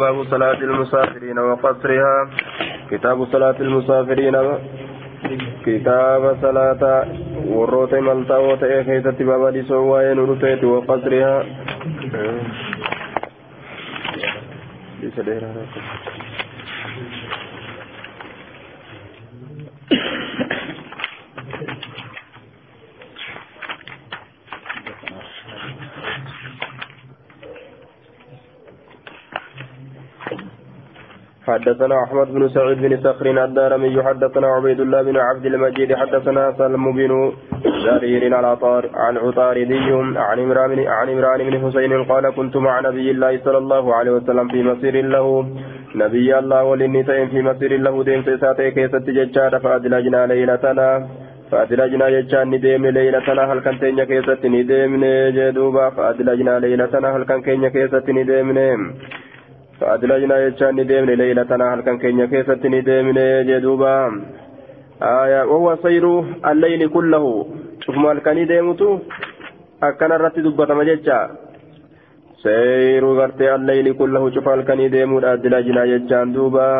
باب صلاة المسافرين وقصرها. كتاب صلاة المسافرين كتاب صلاة وروت ملتا وتأي بابا دي سواين ورتيت وقصرها. حدثنا أحمد بن سعيد بن صخر الدارمي حدثنا عبيد الله بن عبد المجيد حدثنا سلم بن جرير العطار عن عطاردي عن عمران عن عمران بن حسين قال كنت مع نبي الله صلى الله عليه وسلم في مسير له. نبي الله وللنساء في مسير له دين سيساتي كيست ججار فأدلجنا ليلتنا فأدلجنا ججار نديم ليلتنا هل كان تنيا كيست نديم جدوبا فأدلجنا ليلتنا هل كان كينيا كيست نديم فأدلجنا يجان ندمن ليلتنا هل كان كينيا كيست ندمن جدوبا آية وهو سير الليل كله شوف مال كان يدمتو أكن الرت دبة سير غرتي الليل كله شوف مال كان أدلجنا يجان دوبا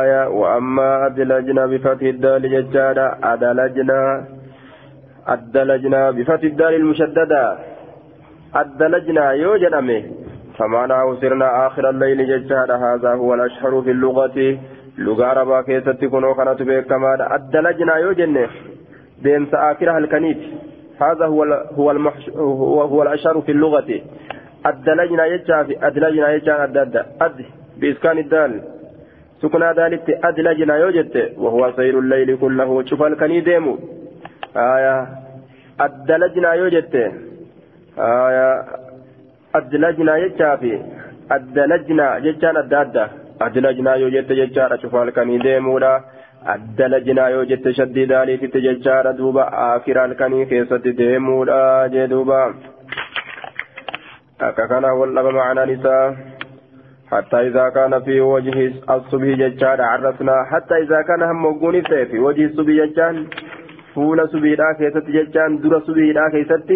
آية وأما أدلجنا بفتح الدال ججادا أدلجنا أدلجنا بفتح الدال المشددة أدلجنا يوجد أمه فمعناه سرنا آخر الليل ججال هذا هو الأشهر في اللغة. لغة عربا كيست كنو كانت بكما أدلجنا يوجن ديمس آخرها الكنيت هذا هو هو المحش هو, هو الأشهر في اللغة. أدلجنا يجا في أدلجنا يجا أدد أد بإسكان الدال. سكنا ذلك أدلجنا يوجد وهو سير الليل كله. شوف الكني ديمو. آية. أدلجنا يوجد آية. Addalajnaa jechaa fi addalajnaa jechaan adda adda addalajnaa yoo jette jechaadha cufa halkanii deemuudha addalajnaa yoo jette shaddii daaliititti jechaadha duuba aakira halkanii keessatti deemuudha jee duuba akka kana wal dhaba ma'anaan isaa حتى إذا كان في وجه الصبح ججان عرسنا حتى إذا كان هم موجود في وجه الصبح ججان فول صبح لا كيست ججان در صبح لا كيست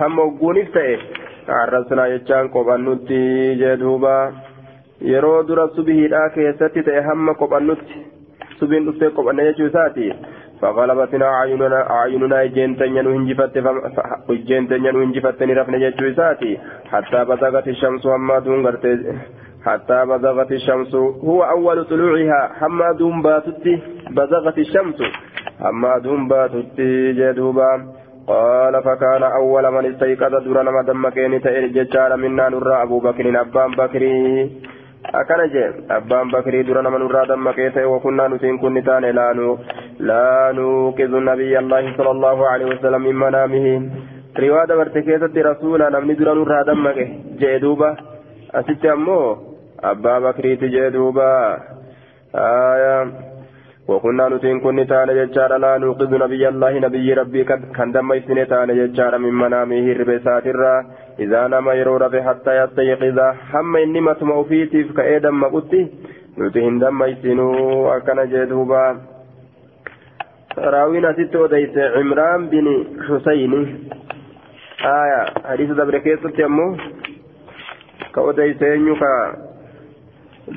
هم موجود في arrasnaa jechaan qophannutti jee duuba. Yeroo dura subihiidha keessatti ta'e hamma qophannutti subiin dhuftee qophanne jechuu isaati فغلبتنا أعيننا أعيننا إجنتن ينهنجفت إجنتن ينهنجفت نرفن جتشو إساتي حتى بزغت الشمس وما دون حتى بزغت الشمس هو أول طلوعها حما دون باتتي بزغت الشمس حما دون باتتي جدوبا قال فكان أول من استيقظ درنا ما دمكين تئر ججار منا نرى أبو بكر أبان بكري. أكن جي أبان بكري درنا من نرى دمكين وكنا نسين كن تاني لا نو لا نوقظ النبي الله صلى الله عليه وسلم من منامه. رواية برتكيزة رسولا نمني درنا نرى دمكين جي دوبا. أستي أمو؟ أبا بكري تجي دوبا. آية. وكنا نتين كن تانا ججارا لا نوقظ نبي الله نبي ربي كان دم يسني تانا ججارا من منامه ربسات الرا إذا نما يرو ربي حتى يستيقظ هم إني متمع فيتي كأيدا قلت نتين دم يسنو أكنا جدوبا. راوينا ست وديس عمران بن حسين. آية حديث دبر كيسة يمو كوديس ينيوكا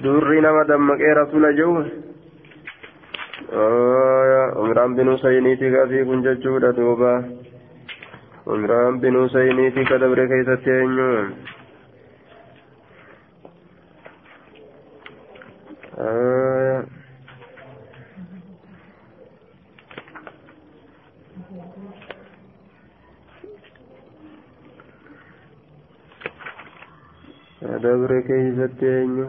durri nama dammaqee rasula jiru umraan bin husayniiti gaafii kun jechuudha duuba umraan bin husayniiti ka dabre keeysatti eenyu dabre keeysatti eenyu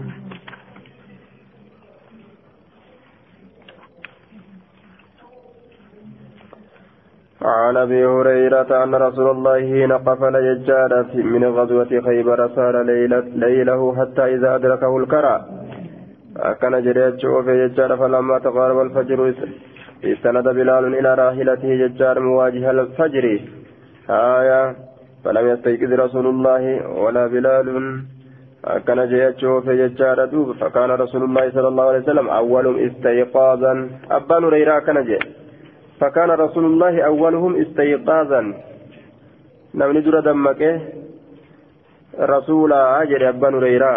عن أبي هريرة أن رسول الله حين قفل يجار من غزوة خيبر سار ليلة ليله حتى إذا أدركه الكرى كان جريت في يجار فلما تقارب الفجر استند بلال إلى راحلته يجار مواجه الفجر. آية فلم يستيقظ رسول الله ولا بلال. كان جيتشو في يجار دوب فكان رسول الله صلى الله عليه وسلم أولهم استيقاظا. ابان هريره كان جيت فكان رسول الله أولهم استيقاظا. نمني درا دمك. رسول أجر أبان ريرا.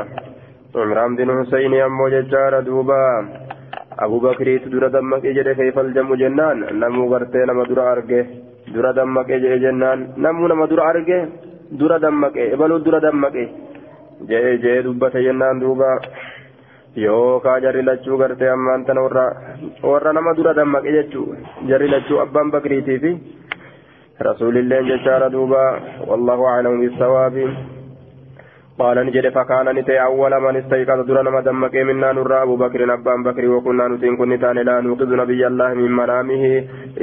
عمران بن حسين أمو ججار دوبا. أبو بكر تدر دمك إجد كيف الجم جنان. نمو غرتي نما در أرجه. در دمك إجد جنان. نمو نما در أرجه. در دمك. إبلو در دمك. جee jee dubbate jennaan duuba yookaa jarri lachuu gartee ammaan tana warra warra nama dura dammaqe jechuu jarri lachuu abbaan bakriitii fi rasuulilleen jechaadha duuba wallahu aclamu bisawaabi قال نجد فكان نتي أول من استيقظ درنا ما دمك منا نرى أبو بكر أبان بكر وكنا نتين كن تان لا نوقظ نبي الله من منامه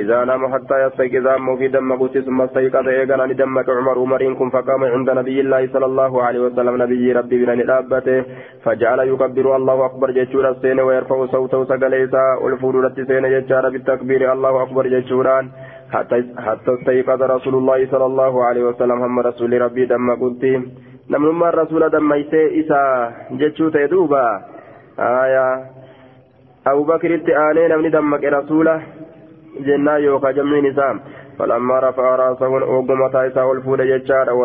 إذا نام حتى يستيقظ أمه في دمك ثم استيقظ إيقنا ندمك عمر عمرينكم فقام عند نبي الله صلى الله عليه وسلم نبي ربي بن نلابته فجعل يكبر الله أكبر جيشورا السين ويرفع صوته سقليسا والفور السين جيشارا بالتكبير الله أكبر جيشوران حتى استيقظ رسول الله صلى الله عليه وسلم هم رسول ربي دمك namnummaan rasuula dammaysee isaa jechuu ta'e duuba aayaa abubakiritti aanee namni dammaqe rasuula jennaa yookaan jammiin isaa falammaa rafaa raasahuun ogguma isaa ol fuudhe jechaadha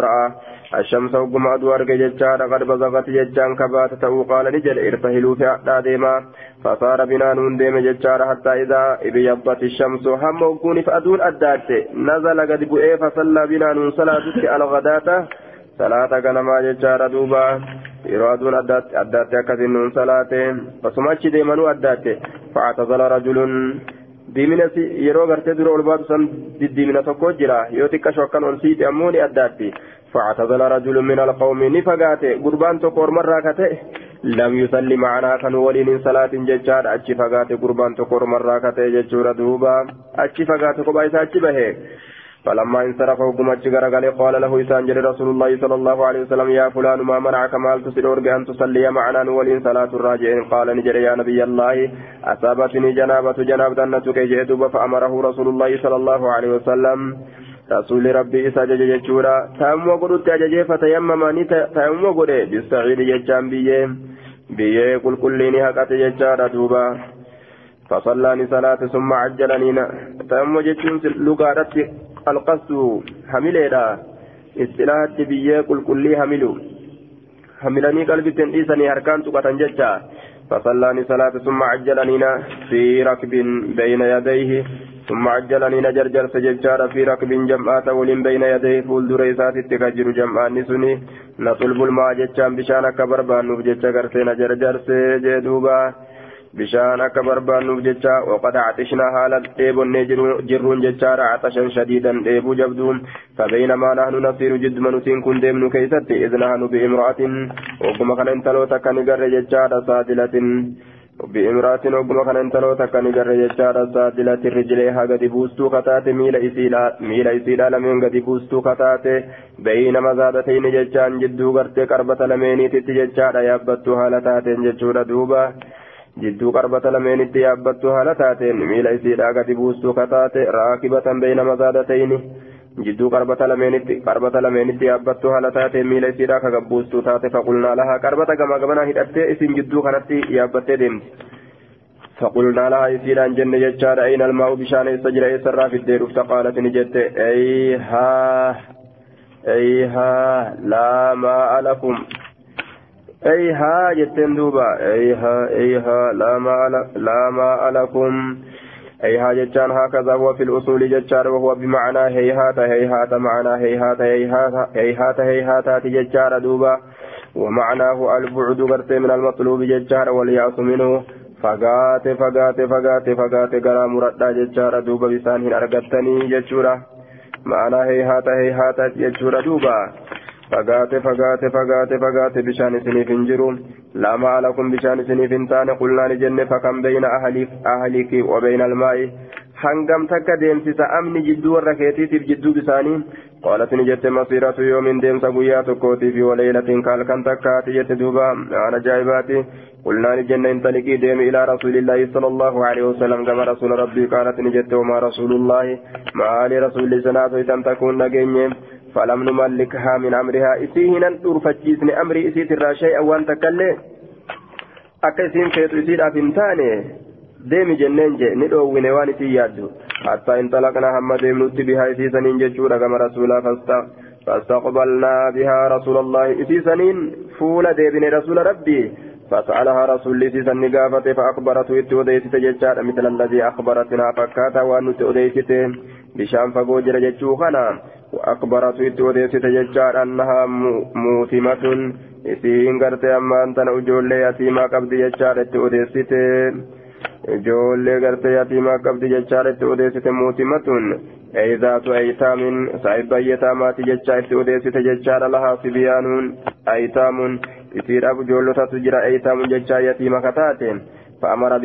الشمس وقم أدو أرجع جتشار قد بزغت جتشان كبات تأو قال نجل ارتهلوا في أعدى ديما فصار بنا نون ديما جتشار حتى إذا ابيضت الشمس هم وقوني فأدون أدات نزل قد بؤي فصلى بنا نون صلاة الغداة salaata ganamaa jechaadha duuba yeroo aduun addaatti akkasin nuun salaate basuma achi deemanuu addaatte fa'aatazala rajulun diimina yeroo gartee dura ol baatu san diddiimina tokko jira yoo xiqqasho akkan ol siite ammoo ni addaatti فاعتزل رجل من القوم نفقاته قربان تقور مرة كته لم يصلي معنا كان ولين صلاة ججار أتشي فقاته قربان تقور مرة كته ججور دوبا أتشي فقاته قبائسة أتشي بهي فلما انصرف حكمت غرغل قال له إسان جل رسول الله صلى الله عليه وسلم يا فلان ما منعك؟ مال تسرور بأن تصلي معنا ولين صلاة الراجعين. قال نجر يا نبي الله أصابتني جنابة جنابة أنتك جئتب فأمره رسول الله صلى الله عليه وسلم. رسول ربي إسا جج جورا تأمو قدت أجج فتيمم تأمو قد بالسعيد ججان بيه بيه قل كليني هكات ججارة دوبا فصلاني صلاة ثم عجلني تأمو ججون لقارتي القصد حمليدا استلاحات بيه قل كلي حملو حملني قلبي تنئيسني هركان تقتن ججا فصلاني صلاة ثم عجلني في ركب بين يديه ثم عجلني نجرجر سججار في ركب جمعات ولين بين يديه فول دريسات اتكجر جمعان سني نطلب الماء جتشان بشان كبربان نفجتش غرسي نجرجر سجدوبا بشان كبربان نفجتش وقد عطشنا حالا ديبون جرون جتشار عطشا شديدا ديبو جبدون فبينما نحن نصير جد منوتين كن ديمن كيست إذ نحن بامرأة وكما كان انتلو تكن جتشار سادلة بامرأة وقم كان انتلو تكن جر ججار سادلة الرجليها قد بوستو كتات ميل إسيلا ميل إسيلا لمن قد بوستو كتات بين مزادتين ججان جدو قرت قربة لميني تتججار يابتو هالتات ججور دوبا جدو قربة لميني تيابتو هالتات ميل إسيلا قد بوستو كتات راكبة بين مزادتين jidduu qarbata lameenitti qarbata lameenitti yaabbattu haala taate miila isiidhaa ka gabbuustuu taate faqulnaa lahaa qarbata gama gamanaa hidhattee isin jidduu kanatti yaabbattee deemti فقلنا لها يسيرا جنة جتشار أين الماء بشان يستجرى يسرى في الدير فقالت نجت أيها أيها لا ماء لكم أيها جتن دوبا أيها أيها لا ماء لا ماء لكم هيها جتان هكذا هو في الأصول جتار وهو بمعنى هيهات هيهات معنى هيهات هيهات هيهات هيهات جتار دوبا ومعناه البعد قرت من المطلوب جتار والياس منه فقات فقات فقات فقات قرى مرد جتار دوبا بسانه أرقتني جتشورا معنى هيهات هيهات جتشورا دوبا فقات فقات فقات فقات بشان سنيف جرو لا ما لكم بشان سنيف تان قلنا لجنة فكم بين أهلك أهلك وبين الماء. hangam takka deemsisa amni jidduu warra keetiitiif jidduu bisaanii qaalat ni jette masiiratu yoomin deemsa guyyaa tokkootiif walaylatin kaalkan takkaati jette duuba aan ajaa'ibaati قلنا لجنة انطلقي ديم إلى رسول الله صلى الله عليه وسلم. كما رسول ربي قالت نجت وما رسول الله ما آل رسول تم تكون نجنة فلم نملكها من أمرها إسيهنا أرفتشيسن أمري إسيت الراشي أوان تكلي أكسين فيتو إسيت أفنتاني deemi jenneen je ni dhoowwine waan isin yaaddu hattaa intalaqnaa hamma deemnutti bihaa isiisaniin jechuudha gama rasuulaa فاستقبلنا بها رسول الله إسيسنين فولا ديبن رسول ربي. فسألها رسول الله سن قافته فأخبرته إت أديست ججار مثل الذي أخبرتنا فكاتا وأن أديست بشام فقوجر ججوخنا. وأخبرته إت أديست ججار أنها موثمة isiin gartee ammaan tana ijoollee yatiimaa qabdi jechaadha odeessite ijoollee gartee yatiimaa qabdi jechaadha odeessite mootimmatun eeyzaatu aytaamin saahiba yataamaati jechaa itti odeessite jechaadha lahaa sibiyaanuun aytaamun isiidhaaf ijoollotatu jira aytaamun jechaa yatiima kataate fa'amara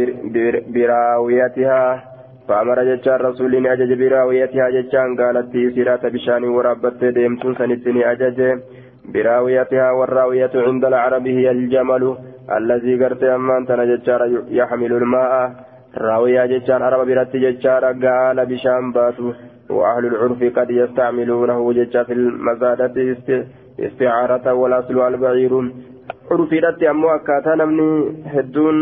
biraawiyatihaa rasuulli ni ajaje biraawiyatihaa jechaan gaalattii isiidhaata bishaanii waraabbattee deemtuun sanitti ni ajaje براويتها والراوية عند العرب هي الجمل الذي قرت أمان تنججار يحمل الماء راوية ججار عرب برت ججار قال بشام باتو وأهل العرف قد يستعملونه ججا في المزادة استعارة والأصل البعير عرفيدatti ammoo akkaataa namni hedduun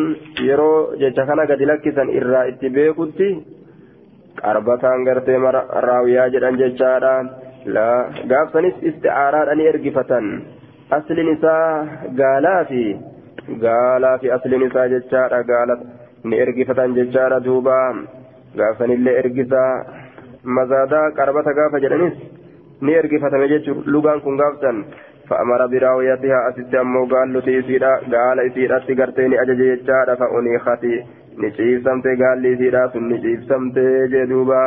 yeroo jecha kana gadi lakkisan irraa itti beekutti qarbataan gartee raawiyaa jedhan jechaadha قابسنس استعارات أن يرقفة أصل نساء قالا في قالا في أصل نساء ججارة قالت نيرقفة ججارة دوبا قابسن اللي إرقفة مزادا قربة قافة جلنس نيرقفة مجج لغان كن قابسن فأمر براويتها أسست أمو قال له تيسيرا قال إسيرا تقرتين أجج ججارة فأنيختي نشيفسمت قال لي سيرا نشيفسمت جدوبا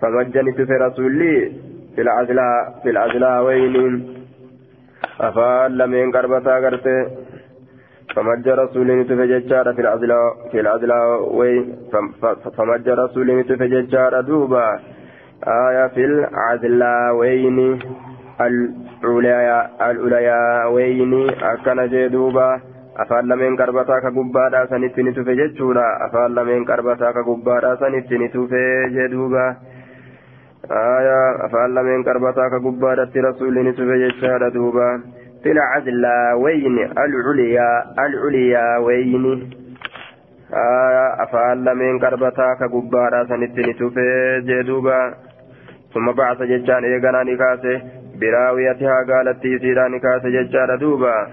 فمجنت في رسولي في العزلاء في العزلاوين أفعل لمن قربتا قرته فمج رسول تفججار في العزلاء في العزلاوين فمج رسول تفججار دوبا آية في العزلاوين العلياوين أكن جدوبا afaan lameen qarbataa ka gubbaadhaa sanitti ni tufe jechuudha afaan lameen qarbataa ka gubbaadhaa sanitti ni tufe jedhuuba آية أفعل من كربتا كقبادة رسول نتفى جشارة دوبا في العدلاوين العليا العلياوين آية أفعل من كربتا كقبادة سنت نتفى جدوبا ثم بعث جشان إيقنا نكاسه براويتها قالت تيسيرا نكاسه جشارة دوبا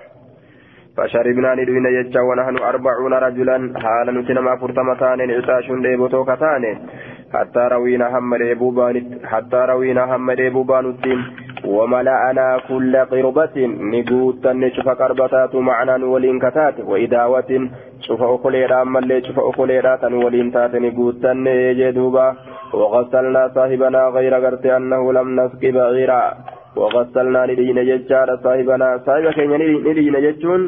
فشربنا ندوين جشا ونحن أربعون رجلا. حالا نتنما فرتمتان عطاشون ديبوتو كتان حتى روينا هم ريبوبان حتى روينا هم ريبوبان الدين. وملأنا كل قربة. نقوت نشوف قربتات معنا ولين كتات وإداوة شوف أخليرا ملي شوف أخليرا ولين تات نقوت نجدوبا. وغسلنا صاحبنا غير قرت أنه لم نسق بعيرا وغسلنا ندين ججار صاحبنا صاحب كين ندين ججون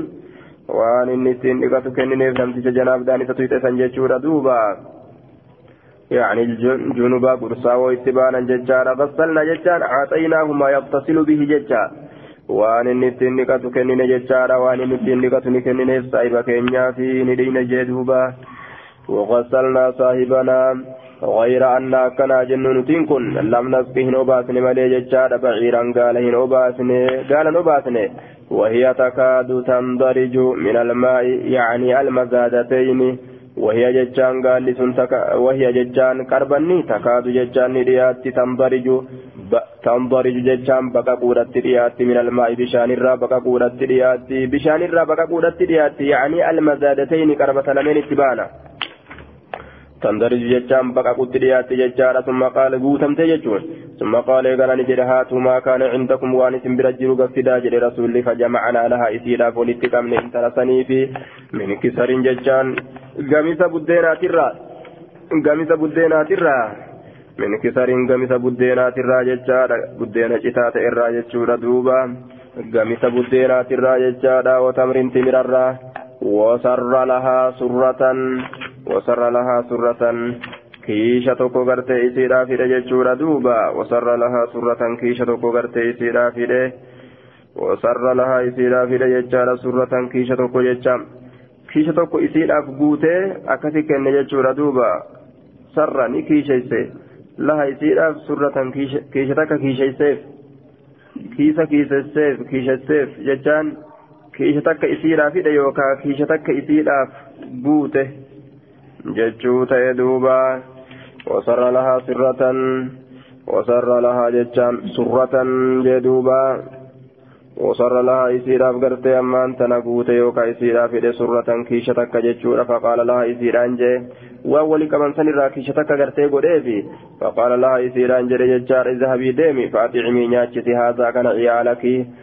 waan inni ittiin dhiqatu kennineef namticha janaaf daanisa tuyxe san jechuudha duuba يعني الجنوب قرصا واتبانا ججارا غسلنا ججارا أعطيناه ما يغتسل به ججارا waan inni ittiin dhiqatu kennine jechaadha waan inni ittiin dhiqatu ni kennineef saahiba keenyaa fi ni dhiine jee duuba وغسلنا صاحبنا غير أن كنا جنون كن لم نسقه نوباسن ملي ججار بعيرا قال هن أوباسن قال نوباسن وهي تكاد تندرج من الماء يعني المزادتين. وهي ججان قال لسن تكا وهي ججان كربني تكاد ججان ريات تنضرج تنضرج ججان بقى قودت ريات من الماء بشان الرا بقى قودت ريات بشان الرا بقى قودت ريات يعني المزادتين كربة لمن اتبانا. تندرج ججان بقى قد ريات ججارة ثم قال قوتم تججون ثم قال قال نجد ما كان عندكم وانس برجل قفدا جل رسول فجمعنا لها إسيلا فولتكم من انترسني في من كسر ججان قميص بدينات الرا قميص بدينات الرا من كسر قميص بدينات الرا ججارة بدينة جتات الرا ججورة دوبا قميص بدينات الرا ججارة وتمر تمر وسر لها سرة وسر لها سرة kiisha tokko gartee isiidhaa fide jechuudha duuba wasarra lahaa surratan kiisha tokko gartee isiidhaa fide wasarra lahaa isiidhaa fide jechaadha surratan kiisha tokko jecha kiisha tokko isiidhaaf guutee akkasi kenne jechuudha duuba sarra ni kiisheyse laha isiidhaaf surratan kiisha takka kiisheyseef kiisa kiisesseef kiishesseef jechaan kiisha takka isiidhaa fide yookaa kiisha takka isiidhaaf guute jechuu ta'e duuba. Wasarra lahaa sirratan wasarra lahaa jechaan surratan jee duuba. وصر لها إسيراف قرتي أمان تنقوت يوكا إسيراف إلى سرة كيشتك جتشورا فقال لها إسيران جي وأول كمان سنرا كيشتك قرتي قريفي فقال لها إسيران جي ججار اذهبي ديمي فأطعمي نياتشتي هذا كان عيالك هاسكا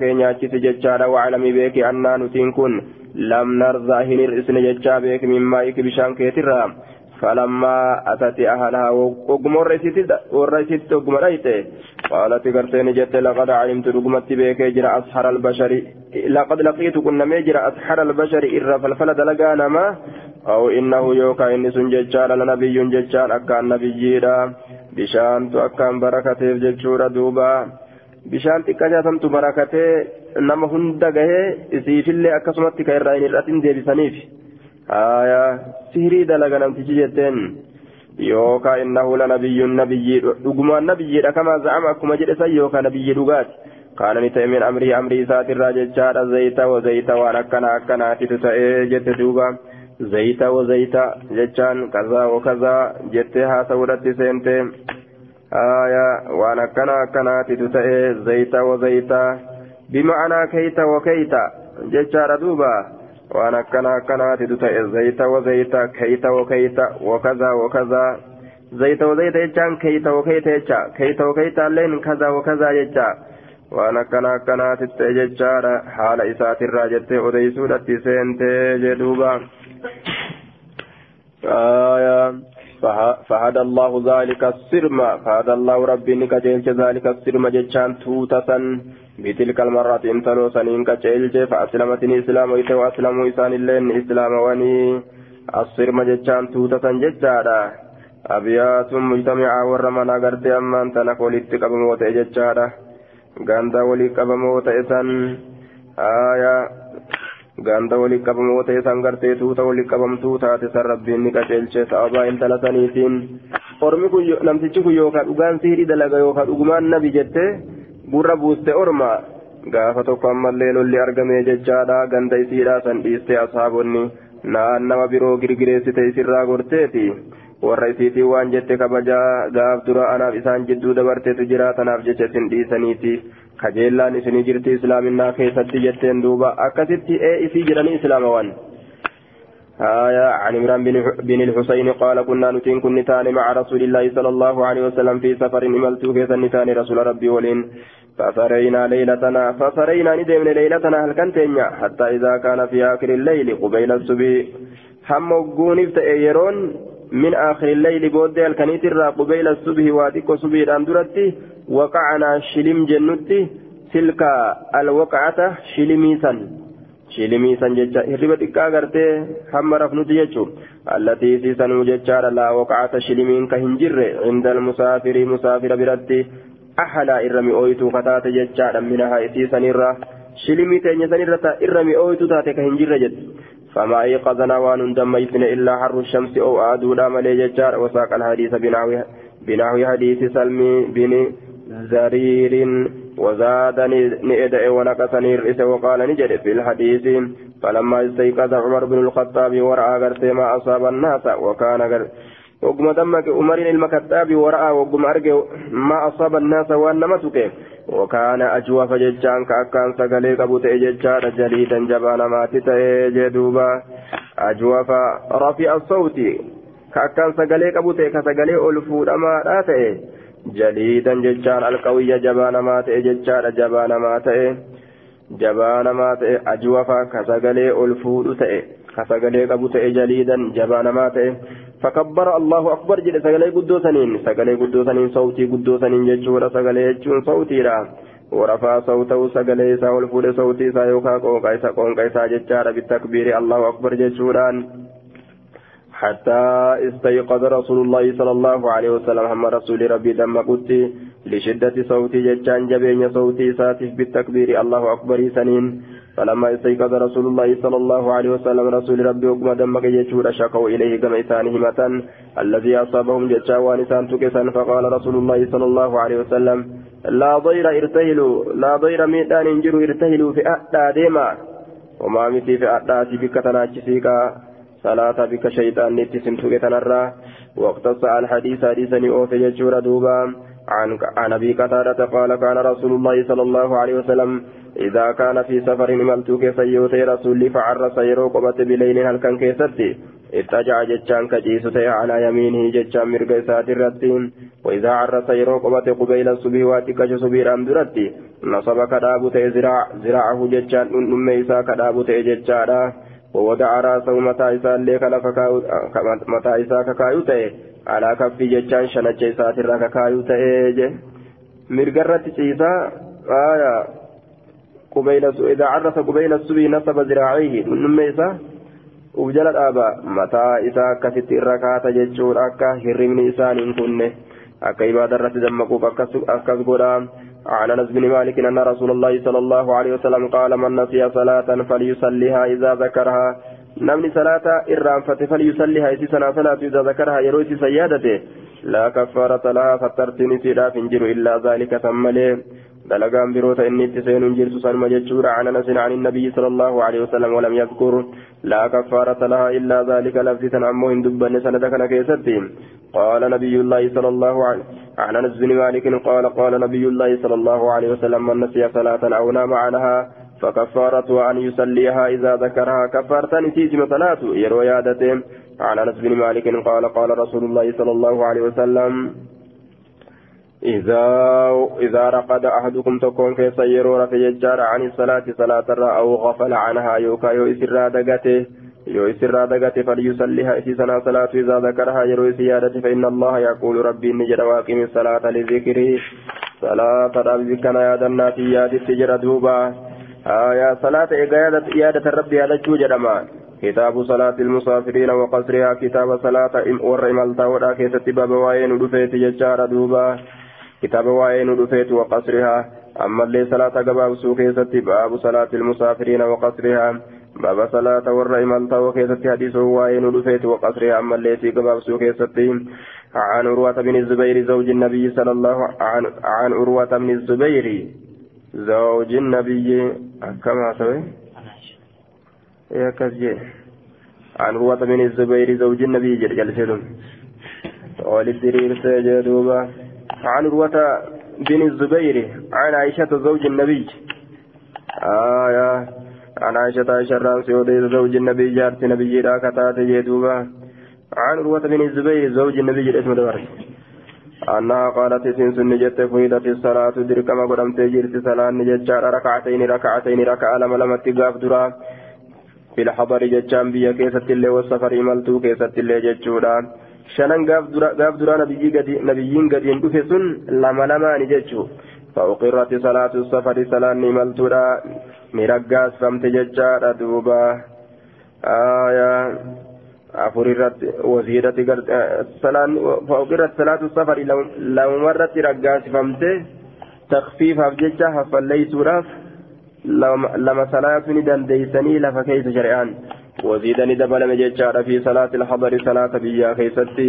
كي نياتشتي ججارا وعلمي بيك أنا نتين كن لم نرضى هنر إسن ججا بيك مما إك بشان كيترا فلما أتت أهلها وقمر ريست وقمر ريته قالت قرتين جت لقد علمت رقمت بك جرى أسحر البشر لقد لقيت كنا مجرى أسحر البشر إر فالفل دلقانا ما أو إنه يوكا إني سن ججال لنبي ججال أكان نبيجيرا بشان تو أكان بركته ججورا دوبا bishaan xiqqaa samtu barakatee nama hunda gahee isiifillee akkasumatti ka irraa hin hir'atin deebisaniif sihirii dalaga namtichi jetteen yookaan innahu lanabiyyuun nabiyyi dhugumaan nabiyyiidha kamaa za'ama akkuma jedhe san yookaan nabiyyi dhugaati kaana ni ta'e min amrii amrii isaatirraa jechaadha zayita wa zayita waan akkana akkanaatitu ta'ee jette duuba zayita wa zayita jechaan kazaa wa kazaa jettee haasa'uudhatti seentee haya waan akkana akkanaatitu ta'ee zayita wa zayita bima'anaa keeyta wa keeyta jechaadha duuba waan akkana akkanaatitu ta'e zayita wa zayita keeyta wa keeyta wa kazaa wa kazaa zayita wa zayita jechaan keeyta wa keeyta jecha keeyta wa keeyta illeen kazaa wa kazaa jecha waan akkana فهدى الله ذلك السرم فهدى الله ربي نكجيلش ذلك السرم جتشان توتة بتلك المرة انتلو سنين كجيلش فأسلمتني إسلام ويت وأسلموا إسان اللين إسلام وني. السرم جتشان توتة جتشارا أبيات مجتمعة ورمنا قرد أمان تنقل اتقبموت جتشارا غاندا ولي قبموت إسان آية ganda wali qabamoo ta'e san gartee tuuta wali qabamtuu taate san rabbiin ni qaceelche sababaa intala saniitiin ormi kun namtichi kun yookaan dhugaan sihirii dalaga yookaan dhugumaan nabi jettee gurra buuste orma gaafa tokko ammallee lolli argamee jechaadha ganda isiidhaa san dhiiste ashaabonni naan nama biroo girgireessite isirraa gorteeti warra isiitiin waan jette kabajaa gaaf dura anaaf isaan jidduu dabarteetu jira tanaaf jecha isin dhiisaniiti. Kajeellaan isinii jirti islaaminaa keessatti jetteen duuba. Akkasitti ee isii jedhanii islaamawan. آية عن عمران بن الحسين قال كنا نتين كن نتان مع رسول الله صلى الله عليه وسلم في سفر إملت في نتان رسول ربي ولين فسرينا ليلتنا فسرينا ندمن ليلتنا هل كنت حتى إذا كان في آخر الليل قبيل الصبح هم يرون من آخر الليل بود الكنيت قبيل الصبح واتك صبح الأندرتي وقعنا شلم جنتي تلك الوقعة شلميسا شلميسا ججا. هربت كاغرتي هم رفنت ججو. التي سيسن ججار لا وقعة شلمين كهنجر. عند المسافر مسافر برتي. أحلى إرمي أويتو فتاة ججار منها إسيسا إرى. شلمي تيني سنرة إرمي أويتو تاتي كهنجر جد. فما أيقظنا وان دميتن إلا حر الشمس أو آدونا ملي ججار. وساق الحديث بنحو حديث سلمي بن زرير وزاد نئدأ ونقصني الرئيس وقال نجد في الحديث فلما استيقظ عمر بن الخطاب ورأى غرت ما أصاب الناس وكان غرت وقم دمك عمر المكتاب ورأى وقم أرجع ما أصاب الناس وأنمتك وكان أجوف ججان كأكان سقلي قبوت ججان جليدا جبانا ما تتجدوبا أجوف رفيع الصوت كأكان سقلي قبوت كسقلي ألفود أما تأي جليدا ججان القوية جبانا ما تأي ججان جبانا ما تأي جبانا ما تأي أجوف كسقلي ألفود تأي كسقلي قبوت جليدا جبانا ما تأي. فكبر الله أكبر جل سقلي قدو سنين سقلي قدو سنين صوتي قدو سنين ججورا سقلي ججون صوتي لا ورفع صوته سقلي سا والفول صوتي سا يوكا قونقا إسا قونقا إسا ججارا بالتكبير الله أكبر ججوران حتى استيقظ رسول الله صلى الله عليه وسلم هم رسول ربي دم قدتي لشدة صوتي ججان جبين صوتي ساتف بالتكبير الله أكبر سنين. فلما استيقظ رسول الله صلى الله عليه وسلم رسول ربي وقم دمك يجور شكوا إليه كما إسانه متن. الذي أصابهم جتشا وانسان تكسا فقال رسول الله صلى الله عليه وسلم لا ضير ارتهلوا لا ضير ميدان انجروا ارتهلوا في أحدى ديما. وما مثي في أحدى بك تناجسيكا صلاة بك شيطان نتسم تكتنرى واقتص الحديث حديثا أوفي يجور دوبا عن عن ابي قتادة قال كان رسول الله صلى الله عليه وسلم إذا كان في سفر ملتوك سيوتي رسولي فعرس يروق بليل هل كان كيستي اتجع جتشان كجيسوتي على يمينه جتشان مرقى سات الرتين وإذا عرس يروق قبيل الصبح واتكش صبير أمدرتي نصب كدابوتي زراع زراعه جتشان نميسا كدابوتي جتشانا ووضع راسه متى إسان ليك متى إسا ككايوتي على كف جتشان شنجي سات الركايوتي مرقى الرتي آية قبيل إذا عرف قبيل السبي نصب ذراعيه من إسا وجل الآباء متى إسا كست الركعة ججور أكا هرمني إسان كن أكا إبادة رت دمقوب أكس قرام عن أنس بن مالك أن رسول الله صلى الله عليه وسلم قال من نسي صلاة فليصليها إذا ذكرها. نمني صلاة إرام فليصليها إذا سنة صلاة إذا ذكرها يروي سيادته. لا كفارة لها فترتني سيدا فنجر إلا ذلك ثم ليه. دلقان بروتا إني تسين جرس سلم جتشور عن أنس عن النبي صلى الله عليه وسلم ولم يذكر لا كفارة لها إلا ذلك لفظة عمو دبا سندك كيستي قال نبي الله صلى الله عليه عن أنس بن مالك قال قال نبي الله صلى الله عليه وسلم من نسي صلاة أو نام عنها فكفارة أن يصليها إذا ذكرها كفارة نسيت صلاة يروي عادته عن أنس بن مالك قال قال رسول الله صلى الله عليه وسلم إذا إذا رقد أحدكم تكون في سيرورة يجار عن الصلاة صلاة أو غفل عنها يوكا يو إسرا دقته يو إسرا دقته فليصليها في سنة صلاة إذا ذكرها يروي سيادة فإن الله يقول ربي نجد واقم الصلاة لذكره صلاة ربي كان يادنا في ياد التجرة دوبا. آية صلاة إقيادة إيادة ربي هذا جوجرما كتاب صلاة المسافرين وقصرها كتاب صلاة ورمالتا ودا كيست باب وين دفيت يجار دوبا. كتاب وين دفيت وقصرها. أما اللي صلاة قباب سوكيست باب صلاة المسافرين وقصرها. باب صلاة ورمالتا وكيست حديث وين دفيت وقصرها. أما اللي في قباب سوكيست عن عروة بن الزبير زوج النبي صلى الله عن عن بن الزبير زوج النبي. كما سوي يا كذي. عن عروة بن الزبير زوج النبي جل جل وللدرير سجدوبا عن عروة بن الزبير عن عائشة زوج النبي. آية عن عائشة عائشة رانسي زوج النبي جارت نبي لا كتات جدوبا عن عروة بن الزبير زوج النبي اسم دبر. أنها قالت سنسن نجت فويدت الصلاة دركما قدمت جرت صلاة نجت ركعتين ركعتين ركعة لما لم تقاف درا. في الحضر جتشان بيا كيست اللي والسفر ملتو كيست اللي جتشورا درا نبيين قد نبيين قد يندفع سن لما لما نجتشو فأقرت صلاة السفر صلاة ملتو مرقاس فمت جتشارا دوبا آية afur irratti wasiidhatti salaan fa'uqirratti salaatu safari lamarratti raggaasifamte takfiifaaf jecha haffalleeysuudhaaf lama salaatu ni dandeeysanii lafa keeysa wasiidhani dabalame jechaadha fi salaati alxadari salaata biyyaa keessatti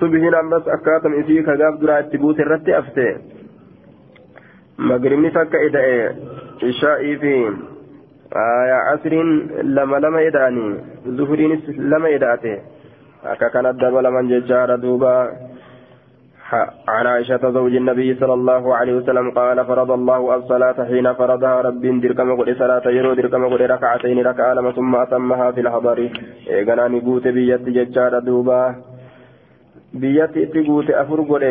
subhiin ammas akkaatam isii kagaaf duraa itti buute irratti afte magribni takka ida'e ishaa'ii fi asriin lama lama ida'anii zuhuriinis lama ida'ate akka kanat dabalaman jechaadha duuba عن عائشة زوج النبي صلى الله عليه وسلم قال فرض الله الصلاة حين فرضها رب دركم قد صلاة يرو دركم قد ركعتين ركعة لما ثم أتمها في الحضر. إيقنا نقوت بيت ججار دوبا. بيت تقوت أفر قد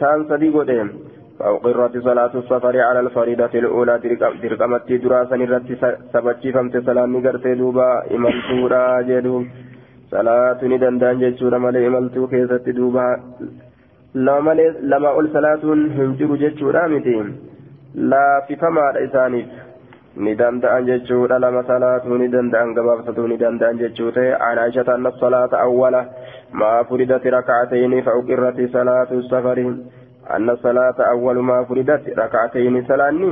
تان صدي قد. فأقرت صلاة السفر على الفريضة الأولى دركمت دراسا نرت سبتشي فمت سلام نقرت دوبا. إمالتورا جدو. صلاة ندندان ججور ملي إمالتو كيست دوبا. Ol salaatuun hin jiru jechuudha miti laaffifamaadha isaaniif ni danda'an jechuudha lama salaatuu ni danda'an gabaabsatuu ni danda'an jechuu ta'e an aishata anna salaata awwala maa furidati rakacatayni fa uqirrati salaatu safari anna salaata awwalu maa furidati rakacatayni salaanni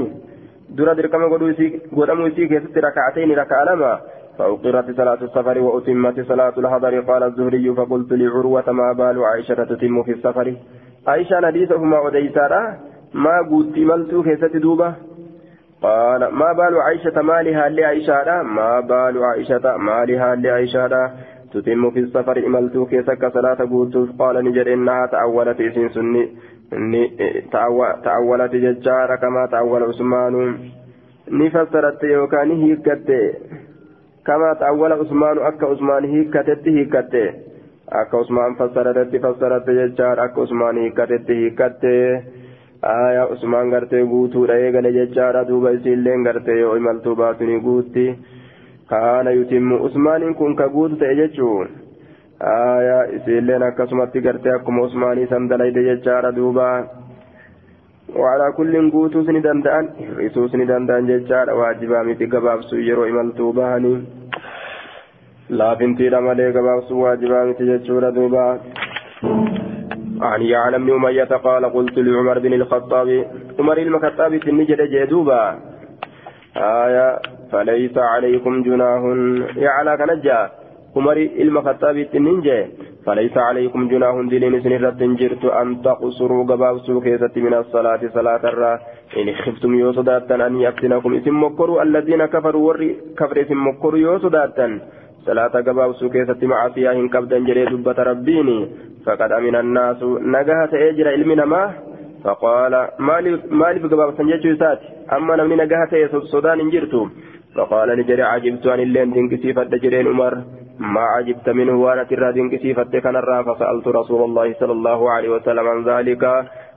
dura dirqama godhamuu isii keessatti rakacatayni raka'a lama فأقرت صلاة السفر وأتمت صلاة الحضر. قال الزهري فقلت لعروة ما بال عائشة تتم في السفر؟ عائشة نديسهما وديسارا ما قلت ملت كيست دوبة؟ قال ما بال عائشة مالها لعائشة ما بال عائشة مالها لعائشة تتم في السفر إملتو كيسك صلاة قوتوف قال نجر إنها تأولت إسين سني تأولت ججار كما تأول عثمان. نفسرت يوكان هيكت كما تأول عثمان أكا عثمان هيكتت هيكت أكا عثمان فسرت فسرت ججار أكا عثمان هيكتت هيكت aayaa usmaan gartee guutuudha eegale jechaadha duuba isiilleen gartee yoo imaltuu baatuni guutti kaana yutimmu usmaaniin kun ka guutu ta'e jechuun aayaa isiilleen akkasumatti gartee akkuma usmaanii san وعلى كل قوتوس ندندان رسوس ندندان ججار واجبا متي قبابسو يرو إمالتو بهاني. لا بنتي رمالي قبابسو واجبا متي ججور دوبا. عن يعلم بن أمية قال قلت لعمر بن الخطاب عمر الخطاب في النجد جدوبا آية فليس عليكم جناح يعلى كنجا عمر الخطاب في فليس عليكم جناح دين سنرة جرت أن تقصروا قبابسوا كيسة من الصلاة صلاة الرا. إن خفتم يوصداتا أن يفتنكم. اسم مكروا الذين كفروا ور كفر اسم مكروا يوصداتا صلاة قبابسوا كيسة معصية إن كبدا جري دبة ربيني. فقد أمن الناس نجاة أجر علم ما فقال مالي في قباب سنجتشو سات أما نمني نجاة صدان انجرتو فقال نجري عجبت عن اللين دنكسي فدجرين عمر. ما عجبت منه وأنا ترى دنكسي فدكن الرا فسألت رسول الله صلى الله عليه وسلم عن ذلك.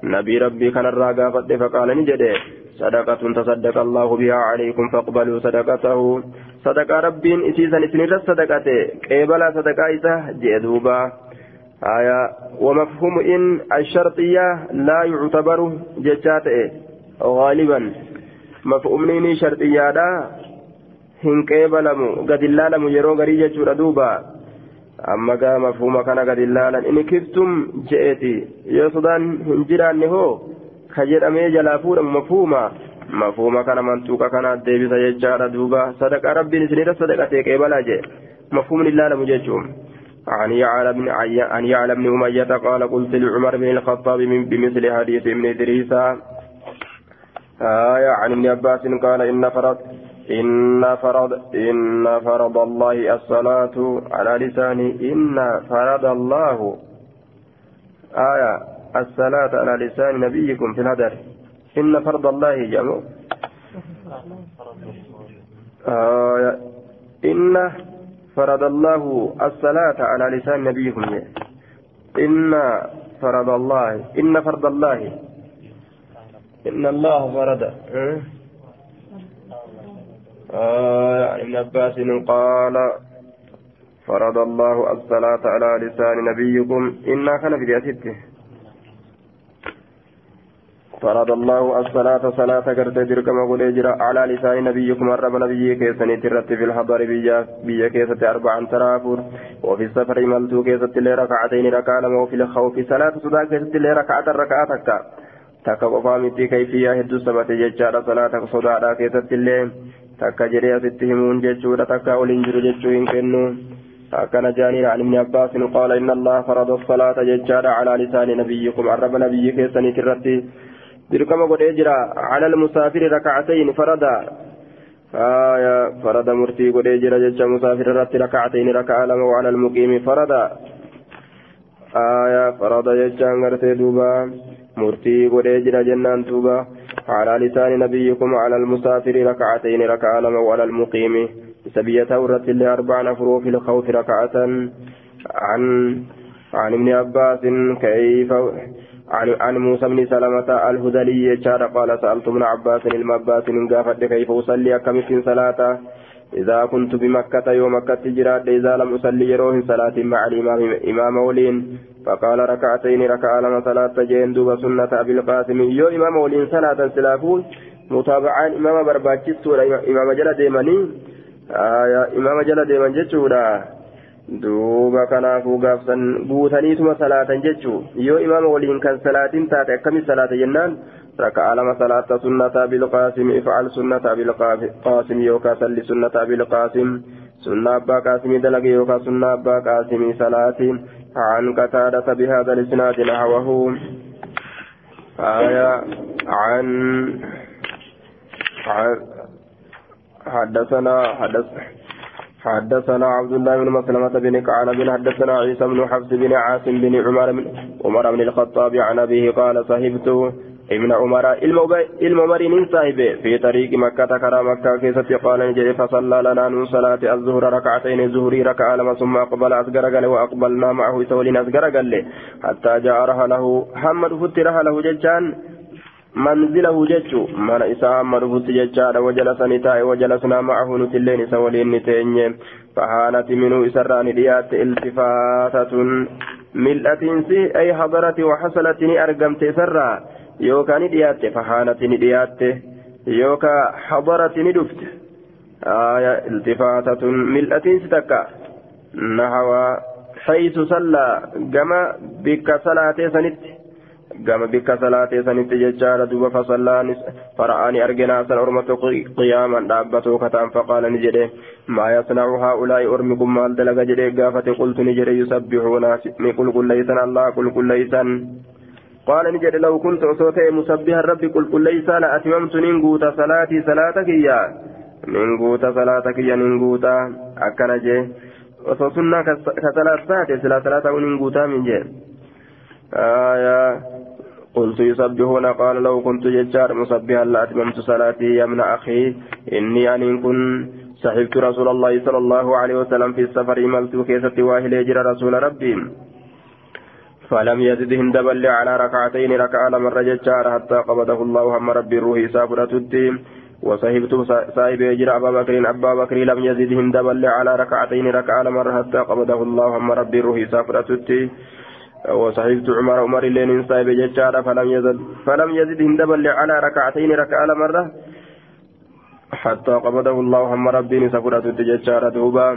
نبي ربي كان الرا فقال نجري صدقة تصدق الله بها عليكم فاقبلوا صدقته. صدقة ربين إسيسا إسنر صدقته قبل صدقة إسا جئدوبا. آية ومفهوم إن الشرطية لا يعتبر ججات غالبا مفهوم إن شرطية لا hin qeebalamu gad hin laalamu yeroo garii jechuudha duuba amma gaa mafhuuma kana gad hin laalan inni kiftum je'eeti yoo sodaan hin jiraanne hoo ka jedhamee jalaa fuudhamu mafhuuma mafhuuma kana mantuuqa kana deebisa jechaadha duuba sadaqa rabbiin isinirra sadaqatee qeebalaa jee mafhuumni laalamu jechuun عن يعلم عن يعلم بن أمية قال قلت لعمر بن الخطاب بمثل حديث ابن إدريس آية عن ابن عباس قال إن فرض إن فرض إن فرض الله الصلاة على لساني. إن فرض الله آية الصلاة على لسان نبيكم في الهدر. إن فرض الله جمع آية. إن فرض الله الصلاة على لسان نبيكم. إن فرض الله إن فرض الله. إن الله فرض آه عن ابن عباس قال فرض الله الصلاة على لسان نبيكم. إنا كان ذاته فرض الله الصلاة صلاة كرت دركم قل اجرا على لسان نبيكم. الرب نبي كيسني ترت في الحضر بيا بيا كيسة أربعا ترافر وفي السفر ملتو كيسة اللي ركعتين ركع لما وفي الخوف صلاة صدا كيسة اللي ركعت الركعتك takka qofaa miti kayfiyyaa hedduu sabate jechaadha salaata sodaadha keessatti illee takka jedhee asitti himuun jechuudha takka waliin jiru jechuu hin kennu akkana jaaniin عن ابن عباس قال إن الله فرض الصلاة ججارة على لسان نبيكم عرب نبي كيسني ترتي dirqama godhee jira على المسافر ركعتين فردا آية فرد مرتي godhee jira jecha مسافر irratti ركعتين ركعة لما وعلى المقيم فردا آية فرد duuba مرتي godhee jira jennaan duuba على لسان نبيكم على المسافر ركعتين ركعة لما وعلى المقيم سبيته رت لأربع نفر في الخوف ركعة عن عن ابن عباس كيف عن عن موسى بن سلمة الهذلي جار قال سألت ابن عباس المباس من قافت كيف أصلي كم في صلاة إذا كنت بمكة يوم مكة جراد إذا لم أصلي يروه صلاة مع الإمام إمام ولين فقال ركعتين ركع لما صلاة جين دوب سنة أبي القاسم يو إمام ولين صلاة سلافون متابعان إمام برباكس إمام جل ديماني آية إمام جل ديمان جتشورا duuba kanaafuu gaafsan guutaniituma salaatan jechuu yoo imaama waliin kan salaatin taate akkami salaata jennaan raka'a lama salaata sunnata bilqaasim ifcal sunnata bilqaasim yookaa salli sunnata bilqaasim sunna abbaa qaasimii dalage yookaa sunna abbaa qaasimii salaati عن قتادة بهذا الإسناد نحوه. آية عن حدثنا حدث حدثنا عبد الله بن مسلمة بن كعنب حدثنا عيسى بن حفص بن عاصم بن عمر بن عمر بن الخطاب عن أبيه قال صحبت. ابن عمر الممرين صاحبه في طريق مكة كرا مكة كيست قال نجري فصلى لنا من صلاة الظهر ركعتين الظهر ركع لما ثم أقبل أسقر وأقبلنا معه سولين أسقر حتى جاء رحله حمد فتر رحله ججان منزله ججو من إساء فت ججان وجلس نتاء وجلسنا معه نتلين سولين نتين فهانت منه إسران ديات التفاتة ملأة أي حضرت وحصلت أرقمت سرا yookaan ni dhiyaatte fahaanati ni dhiyaatte yookaan hadarati ni dhufte iltifaatatun mil'atiinsi takka nahawaa haysu sallaa gama bikka salaatee sanitti gama bikka salaatee sanitti jechaadha duuba fasallaan fara'aani arginaa san orma tokko qiyaaman dhaabbatoo kataan faqaala ni jedhe maa yasnacu haa'ulaa'i ormi kun maal dalaga jedhee gaafate qultu ni jedhe yusabbihuuna ni qulqulleeysan allah qulqulleeysan قال نجد لو كنت أصوتي مسبها ربي قل قل ليس لأتممت ننقوت صلاتي صلاتك يا ننقوت صلاتك يا ننقوت أكنا جي وصوصنا كصلاة ساتي سلا صلاة وننقوتا من جي آية قلت يسبحون قال لو كنت ججار مسبها لأتممت صلاتي يا ابن أخي. إني أن كن صحبت رسول الله صلى الله عليه وسلم في السفر ملت كيسة واهل يجرى رسول ربي. فلم يزدهم دبل على ركعتين ركع مرة ججار حتى قبضه الله هم ربي الروح سافرة وصحبت صاحب يجر أبا بكر أبا بكر لم يزدهم دبل على ركعتين ركع مرة حتى قبضه الله هم ربي الروح سافرة وصحبت عمر عمر لين صاحب ججار فلم يزد فلم يزدهم دبل على ركعتين ركع مرة حتى قبضه الله هم ربي سافرة ججار دوبا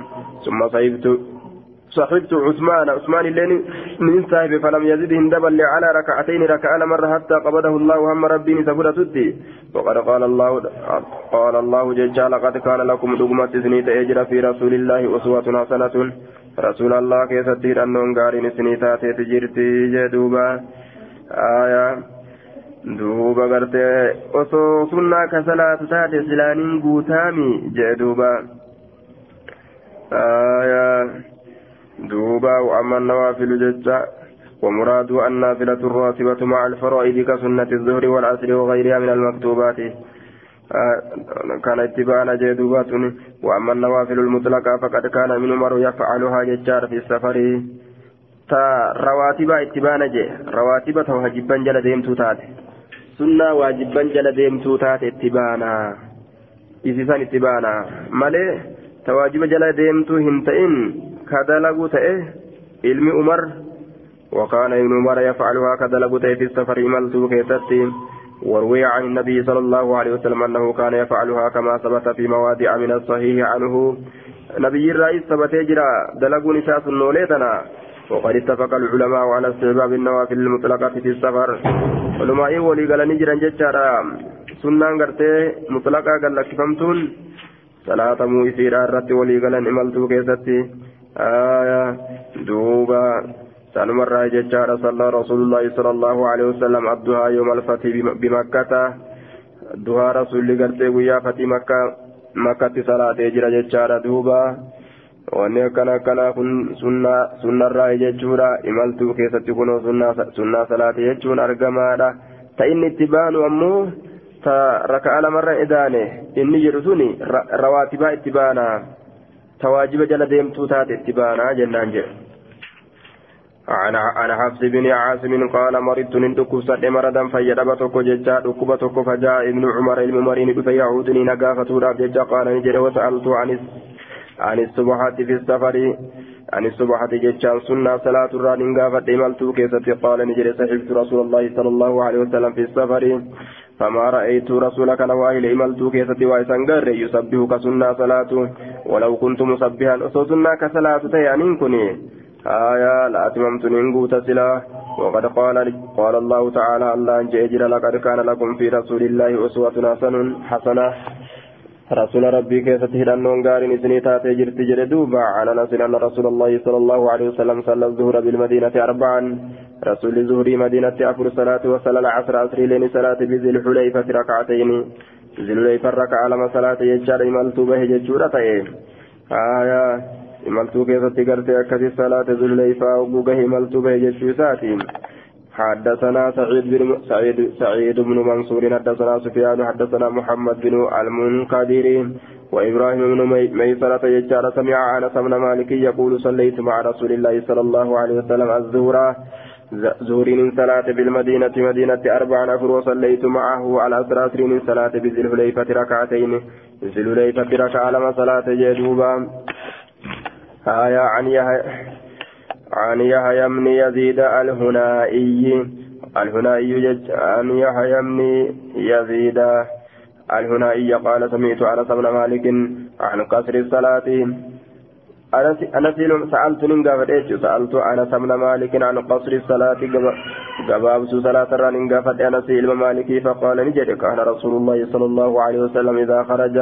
ثم صحبت صحبت عثمان. عثمان اللين من صاحب فلم يزدهم دبل على ركعتين ركع مرة حتى قبضه الله هم ربي سبرة تدي وقد قال الله قال الله جل لقد كان لكم دقمة سنيت أجر في رسول الله أسوة حسنة. رسول الله كيف تدير أنهم قارن سنيتات تجرتي جدوبا. آية. duuba gartee osoo sunnaa ka salaatu taate silaaniin guutaami jee دوبا وأما النوافل ججا ومراد النافلة الراتبة مع الفرائض كسنة الظهر والعصر وغيرها من المكتوبات كان اتباعنا جدوبات وأما النوافل المطلقة فقد كان من عمر يفعلها ججار في السفر تا رواتب اتباعنا جي رواتب توهجبا جل ديمتو تات سنة واجبا جل ديمتو تات اتباعنا إذا اتباعنا مالي تواجب جل ديمتو هنتئن كدلغو تأه علم عمر وكان ابن عمر يفعلها كدلغو تأه في السفر ملتو كيستي وروي عن النبي صلى الله عليه وسلم أنه كان يفعلها كما ثبت في مواضع من الصحيح عنه نبي الرئيس ثبت يجرى دلغو نشاط نوليتنا وقد اتفق العلماء على استحباب النوافل المطلقة في السفر علماء ولي قال نجرا ججارا سنة غرتي مطلقة قال لك فهمتون صلاة مو يسير الرت ولي قال إملتو كيستي آية دوبا سلم الراجع صلى رسول الله صلى الله عليه وسلم عبدها يوم الفتح بمكة duhaa rasuulli gartee guyyaa fatii makka makkatti salaatee jira jechaadha duuba wanni akkana akkanaa kun sunnarraa jechuudha imaltuu keessatti kunoo sunnaa salaatee jechuun argamaadha ta inni itti baanu ammoo ta raka'a lamarra idaane inni jedhu suni rawaatibaa itti baana تواجب جل ديمتو تات اتبانا جنان جل. عن عن حفص بن عاصم قال مرضت نندكو سد مرضا فيدب توكو ججا دكوبا توكو فجاء ابن عمر الممرين فيعودني نقافة راب ججا قال نجري وسألت عن عن الصبحات في السفر عن الصبحة ججا سنة صلاة الران نقافة إمالتو كيست قال نجري صحبت رسول الله صلى الله عليه وسلم في السفر. فما رأيت رسولك نواهل إملتو كيستي وإسان قر يسبه كسنة صلاة ولو كنت مسبها أصوصنا كصلاة تيانين كني آية لا أتممت ننقو تسلا وقد قال قال الله تعالى الله أن جئجر لقد كان لكم في رسول الله أسوة حسن حسنة. رسول ربي كيف تهدن قارن إذني تاتي جرت جردوبا على نسل أن رسول الله صلى الله عليه وسلم صلى الظهر بالمدينة أربعا. رسول الظهر مدينة أفر صلاة وصلى العصر عصر لين صلاة بذي الحليفة ركعتين. ذي الحليفة ركع لما صلاة يجار إمالت به ججورة آية keessatti gartee akkasi salaata zulleeyfaa oguu gahe imaltuu gahe jechuu isaatiin حدثنا سعيد بن سعيد سعيد بن منصور حدثنا سفيان حدثنا محمد بن المنكدر وإبراهيم بن ميسرة يجعل سمع أنس بن مالك يقول صليت مع رسول الله صلى الله عليه وسلم الزهرة زهري صلاة بالمدينة مدينة أربع أفر وصليت معه على أسرى من صلاة بذي الحليفة ركعتين. ذي الحليفة ركعة لما صلاة جدوبا آية عن يحيى عن يحيى بن يزيد الهنائي. الهنائي عن يحيى بن يزيد الهنائي قال سمعت أنس بن مالك عن قصر الصلاة. أنس سألت ننقافت سألت أنس بن مالك عن قصر الصلاة قباب صلاة الران ننقافت أنس بن مالك فقال نجد كان رسول الله صلى الله عليه وسلم إذا خرج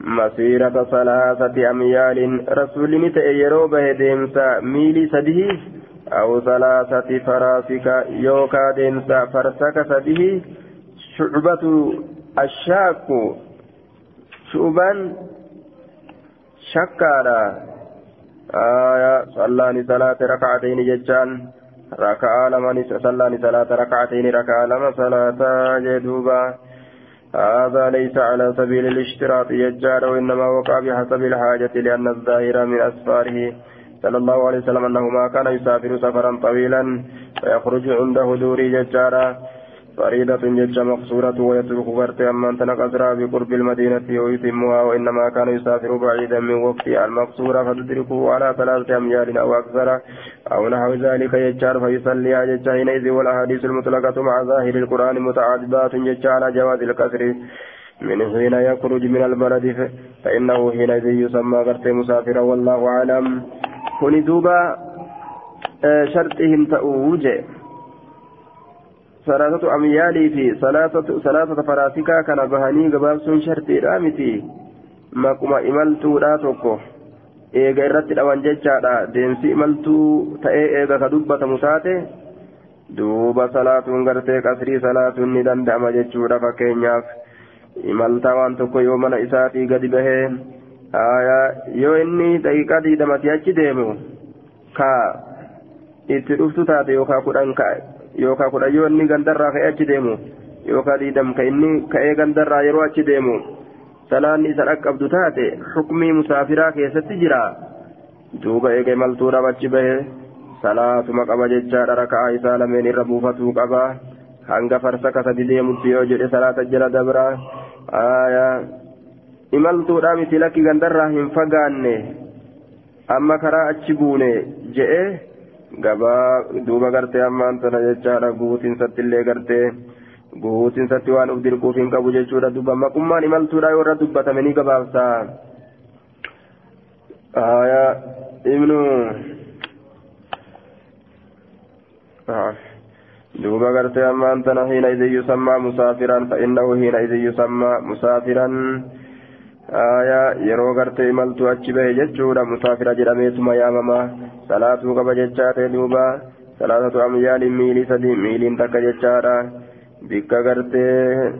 مسيرة ثلاثة أميال رسول نتأي يروبه ديمسا ميلي سده أو ثلاثة فراسك يوكا ديمسا فرسك سده شعبة الشاك شعبا شكارا آية صلاني صلاة ركعتين ججان ركعة لمن صلاني صلاة ركعتين ركعة لما صلاة جدوبا هذا ليس على سبيل الاشتراط يجار وإنما وقع بحسب الحاجة لأن الظاهر من أسفاره صلى الله عليه وسلم أنه ما كان يسافر سفرا طويلا فيخرج عنده دوري ججارا فريدة جج مقصورة ويترك غرت أما أنت نقصرها بقرب المدينة ويتمها وإنما كان يسافر بعيدا من وقت المقصورة فتدركه على ثلاثة أميال أو أكثر. أو نحو ذلك يجار فيصليها جج حينئذ والأحاديث المطلقة مع ظاهر القرآن متعددات جج على جواز الكسر من حين يخرج من البلد فإنه حينئذ يسمى غرت مسافرا والله أعلم. كن دوبا شرطهم تؤوجه في ثلاثة ثلاثة فراسكا كان بهاني قبابسون شرطي رامتي ماكما إملتو لا توكو eega irratti dhawan jechaadha deemsi imaltuu ta'ee eega ka dubbatamu taate duuba salaatuun gartee qasrii salaatuun ni danda'ama jechuudha fakkeenyaaf imaltaa waan tokko yoo mana isaatii gadi bahee yoo inni daqiiqaa diidamati achi deemu ka itti dhuftu taate yookaan kudhan yookaan kudhan yoo inni gandarraa ka'ee achi deemu yookaan diidam ka inni ka'ee gandarraa yeroo achi deemu salaanni isa dhaqqabdu taate xukmii musaafiraa keessatti jira. Duuba eega imaltuudhaaf achi bahe salaatuma qaba jechaadha raka'aa isaa lameen irra buufatuu qaba. Hanga farsaka sadi deemutti yoo jedhe salaata jala dabra. Imaltuudhaa miti lakki gandarraa hin fagaanne. Amma karaa achi buune je'e gabaa duuba gartee ammaan tana jechaadha guutinsatti illee gartee guutinsatti waan uf dirquuf hin qabu jechuudha duuba maqummaan imaltuudha yoo irra dubbatame ni gabaabsa aya ibnu duuba gartee ammaan tana hiina idin yusammaa musaafiran fa innahu hiina aya yeroo gartee imaltuu achi bahe jechuudha musaafira jedhameetuma yaamama salaatuu qaba jechaate duuba salaatatu amyaaliin miilii sadi miiliin takka jechaadha bikka gartee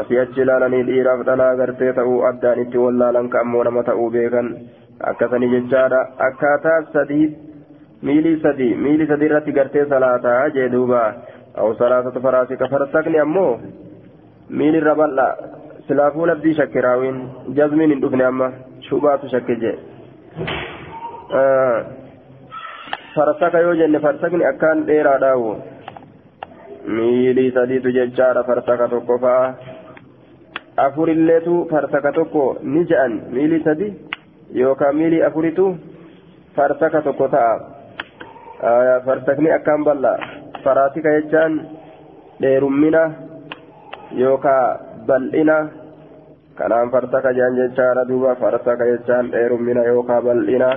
asii achi ilaalanii dhiiraaf dhalaa gartee ta'uu addaan itti wallaalan ka ammoo nama ta'uu beekan akkasanii jechaadha akkaataa sadii miilii sadii miilii sadii irratti gartee salaataa jee duuba aw salaatatu faraasika farsakni ammoo miilirra bal'a shakke raawwiin jazmiin hin dhufne amma shubaatu shakke jee farsaka yoo jenne farsakni akkaan dheeraadhaawu miilii sadiitu jechaadha farsaka tokko fa'a afurilleetu farsaka tokko ni je'an miilii sadi yookaan miilii afuritu farsaka tokko ta'a farsakni akkaan bal'a faraasika jechaan dheerummina yookaan bal'ina kanaan farsaka jedhan jechaadha duuba farsaka jechaan dheerummina yookaan bal'ina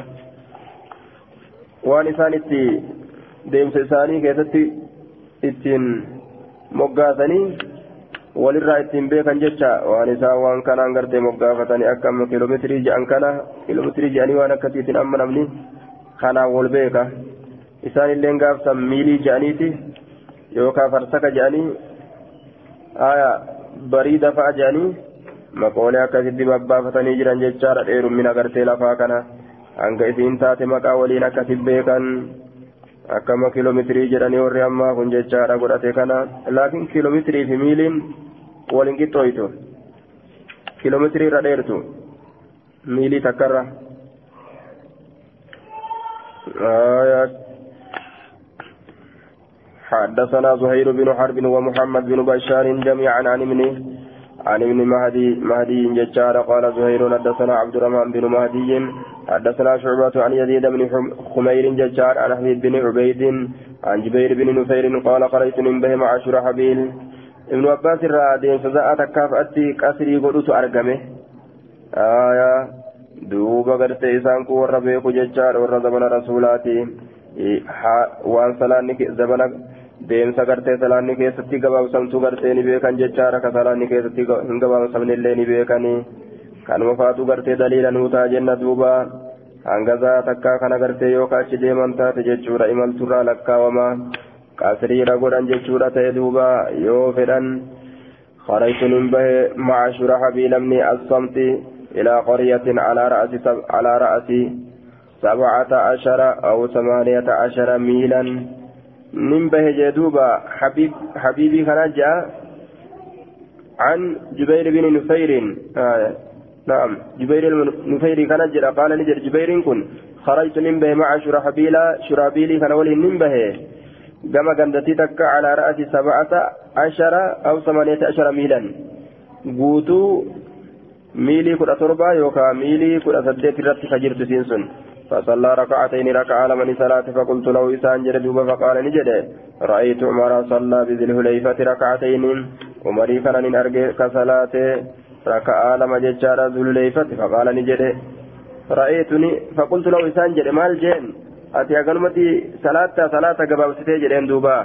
waan isaan itti deemsa isaanii keessatti ittiin moggaasanii walirraa ittiin beekan jecha waan isaan waan kanaan gartee moggaafatanii akka kiiloomeetirii jedhan kana kiiloomeetirii jedhanii waan akkasiitiin amma namni kanaan wal beeka isaan illee gaafsan miilii jedhaniiti yookaan farsaka aya bariida fa'a jedhanii maqoolee akkasitti babbaafatanii jiran jechaadha dheerummina gartee lafaa kana hanga isiin taate maqaa waliin akkasi beekan akkama kiiloomeetirii jedhanii warri ammaa kun jechaadha godhate kana laakiin kiiloomeetirii fi miiliin waliin qixxooytu kiiloomeetirii irra dheertu miilii takkarra. حدثنا زهير بن حرب ومحمد بن بشار جميعا عن ابن عن ابن مهدي مهدي ججار قال زهير حدثنا عبد الرحمن بن مهدي حدثنا شعبة عن يزيد بن خمير ججار عن حبيب بن عبيد عن جبير بن نفير قال قريت من به مع شرحبيل ابن عباس الرادين فزاء تكافأتي كسري قدوت أرقمه. آية دوبا قرتي إسان كو ججار زمن رسولاتي. waan salaanni zabana deemsa gartee salaanni keessatti gabaabsamtuu gartee ni beekan jechaadha ka salaanni keessatti hin gabaabsamne illee ni beekanii kanuma faatu gartee daliila nuutaa jenna duuba hangazaa takkaa kana gartee yookaan achi deeman taate jechuudha imalturraa lakkaawama qasriira godhan jechuudha ta'e duuba yoo fedhan خرجت من به مع شرحبيل بن الصمت إلى قرية على رأس على رأس سبعة عشر أو ثمانية عشر ميلا من به جدوبا حبيب حبيبي خرج عن جبير بن نفير. آه نعم. جبير النفيري كان جرى قال نجر جبير كن. خرجت من به مع شرحبيل شرابيلي كان ولي من به. كما قندتي تك على رأس سبعة عشر أو ثمانية عشر ميلا. قوتو ميلي كل أتربا يوكا ميلي كل أسدت رت فجرت سينسون فصلى ركعتين ركع لمن صلاة؟ فقلت له إسان جردوب فقال نجد. رأيت عمر صلى بذي الهليفة ركعتين. عمري كان أرجع كصلاة. ركع لما ججار ذو الهليفة فقال نجد. رأيتني فقلت له إسان جد مال جين أتي أقلمتي صلاة صلاة قباب ستي دوبا.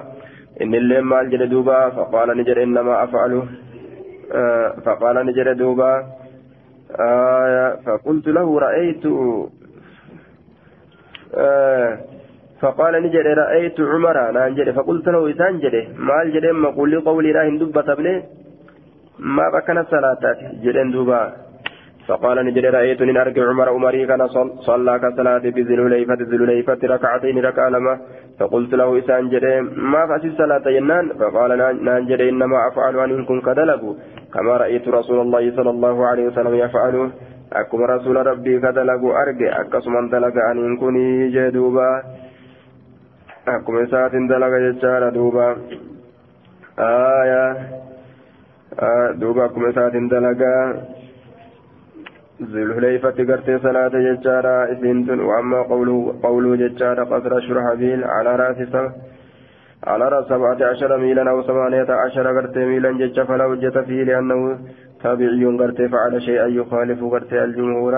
إن اللي مال جد دوبا. فقال نجد إنما أفعل آه فقال نجد دوبا. آه فقلت له رأيت فقال نجد رأيت عمر نانجد فقلت له إسان مال جده ما قولي قولي لا هندب تبني ما بكنا صلاة جدن دوبا فقال نجد رأيت إن أرجع عمر عمري كان صلى كصلاة بذل ليفة ذل ليفة ركعتين ركع لما فقلت له إسان ما فأسي صلاة ينان؟ فقال نانجد إنما أفعل أن كن كدلقوا كما رأيت رسول الله صلى الله عليه وسلم يفعله akkuma rasuula rabbii ka dalagu arge akkasuman dalaga aniin kuni jee duuba akkuma isaatiin dalaga jechaadha duuba aya duuba akkuma isaatiin dalaga zulhuleyfatti gartee salaata jechaadha isiin tun waamma qawluu jechaadha qasra shurhabiil alaa raasi على رأس سبعة عشر ميلا أو ثمانية عشر قرتي ميلا جج فلا وجة فيه لأنه تابعي قرتي فعل شيئا يخالف قرتي الجمهور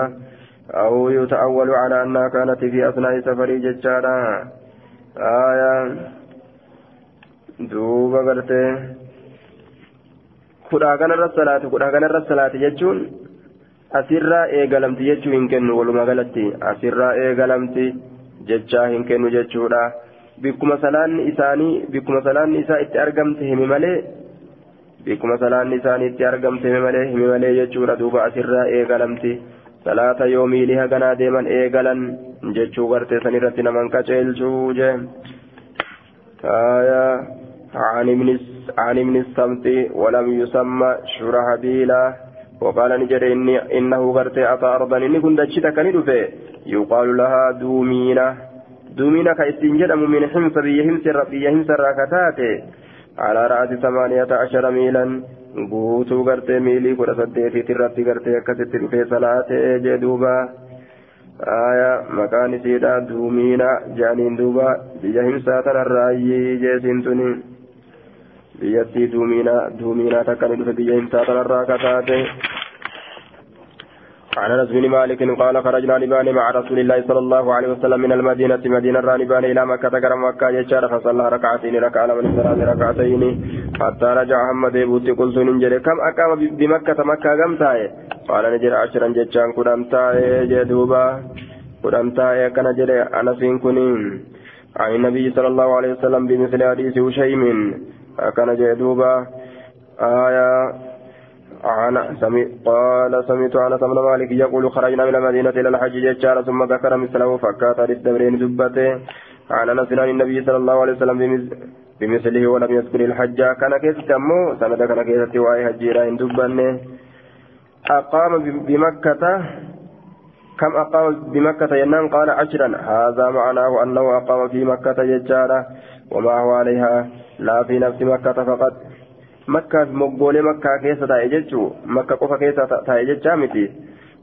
أو يتأول على أنها كانت في أثناء سفر ججارا آية دوبا kudhaa kanarra salaati jechuun asirraa eegalamti jechuu hin kennu walumaa galatti asirraa eegalamti jechaa hin kennu jechuudha bikkuma salaanni isaanii bikkuma salaanni isaa itti argamte himi malee bikkuma salaanni isaanii itti argamte himi malee himi malee jechuudha duuba asirraa eegalamti salaata yoo miilii haganaa deeman eegalan jechuu gartee san irratti naman qaceelchuu jee عن ابن عن ابن الصمت ولم يسمى شرهبيلا وقال نجد إني إنه غرت أتى أرضا إني كنت أشتك ندفه يقال لها دومينة دومينة كاستنجد من حمص بيهمس بيهمس الراكتات على رأس ثمانية عشر ميلا kudha saddeetiit irratti gartee akkasitti dhufee salaatee jee duuba aya maqaan isiidha duumiina jaaniin duuba biyya himsaa tanarraayyii jeesiin tuni biyyattii duumiina duumiinaa takka ni dhufe biyya himsaa tanarraa kataate عن أنس بن مالك قال خرجنا نبان مع رسول الله صلى الله عليه وسلم من المدينة مدينة رانبان إلى مكة كرم مكة يجار فصلى ركعتين ركع من الصلاه ركعتين حتى رجع محمد بوتي قلت ننجر كم أقام بمكة؟ مكة كم تاي. قال نجر عشرا جتشان كدام تاي جدوبا كدام تاي كان جر أنس كنين عن النبي صلى الله عليه وسلم بمثل حديث هشيم. كان جدوبا آية عن سمي قال سمعت أنس بن مالك يقول خرجنا من المدينة إلى الحج ججار ثم ذكر مثله فكات للدبرين دبته. عن عن النبي صلى الله عليه وسلم بمثله ولم يذكر الحج. كان كيف تمو سند كان كيف تواي حجيرا ان دبنه. أقام بمكة. كم أقام بمكة ينام؟ قال عشرا. هذا معناه أنه أقام في مكة ججارة وما هو عليها. لا في نفس مكة فقط. مكة مقبول مكة كيسة تايجتشو مكة قفا كيسة تايجتشا متي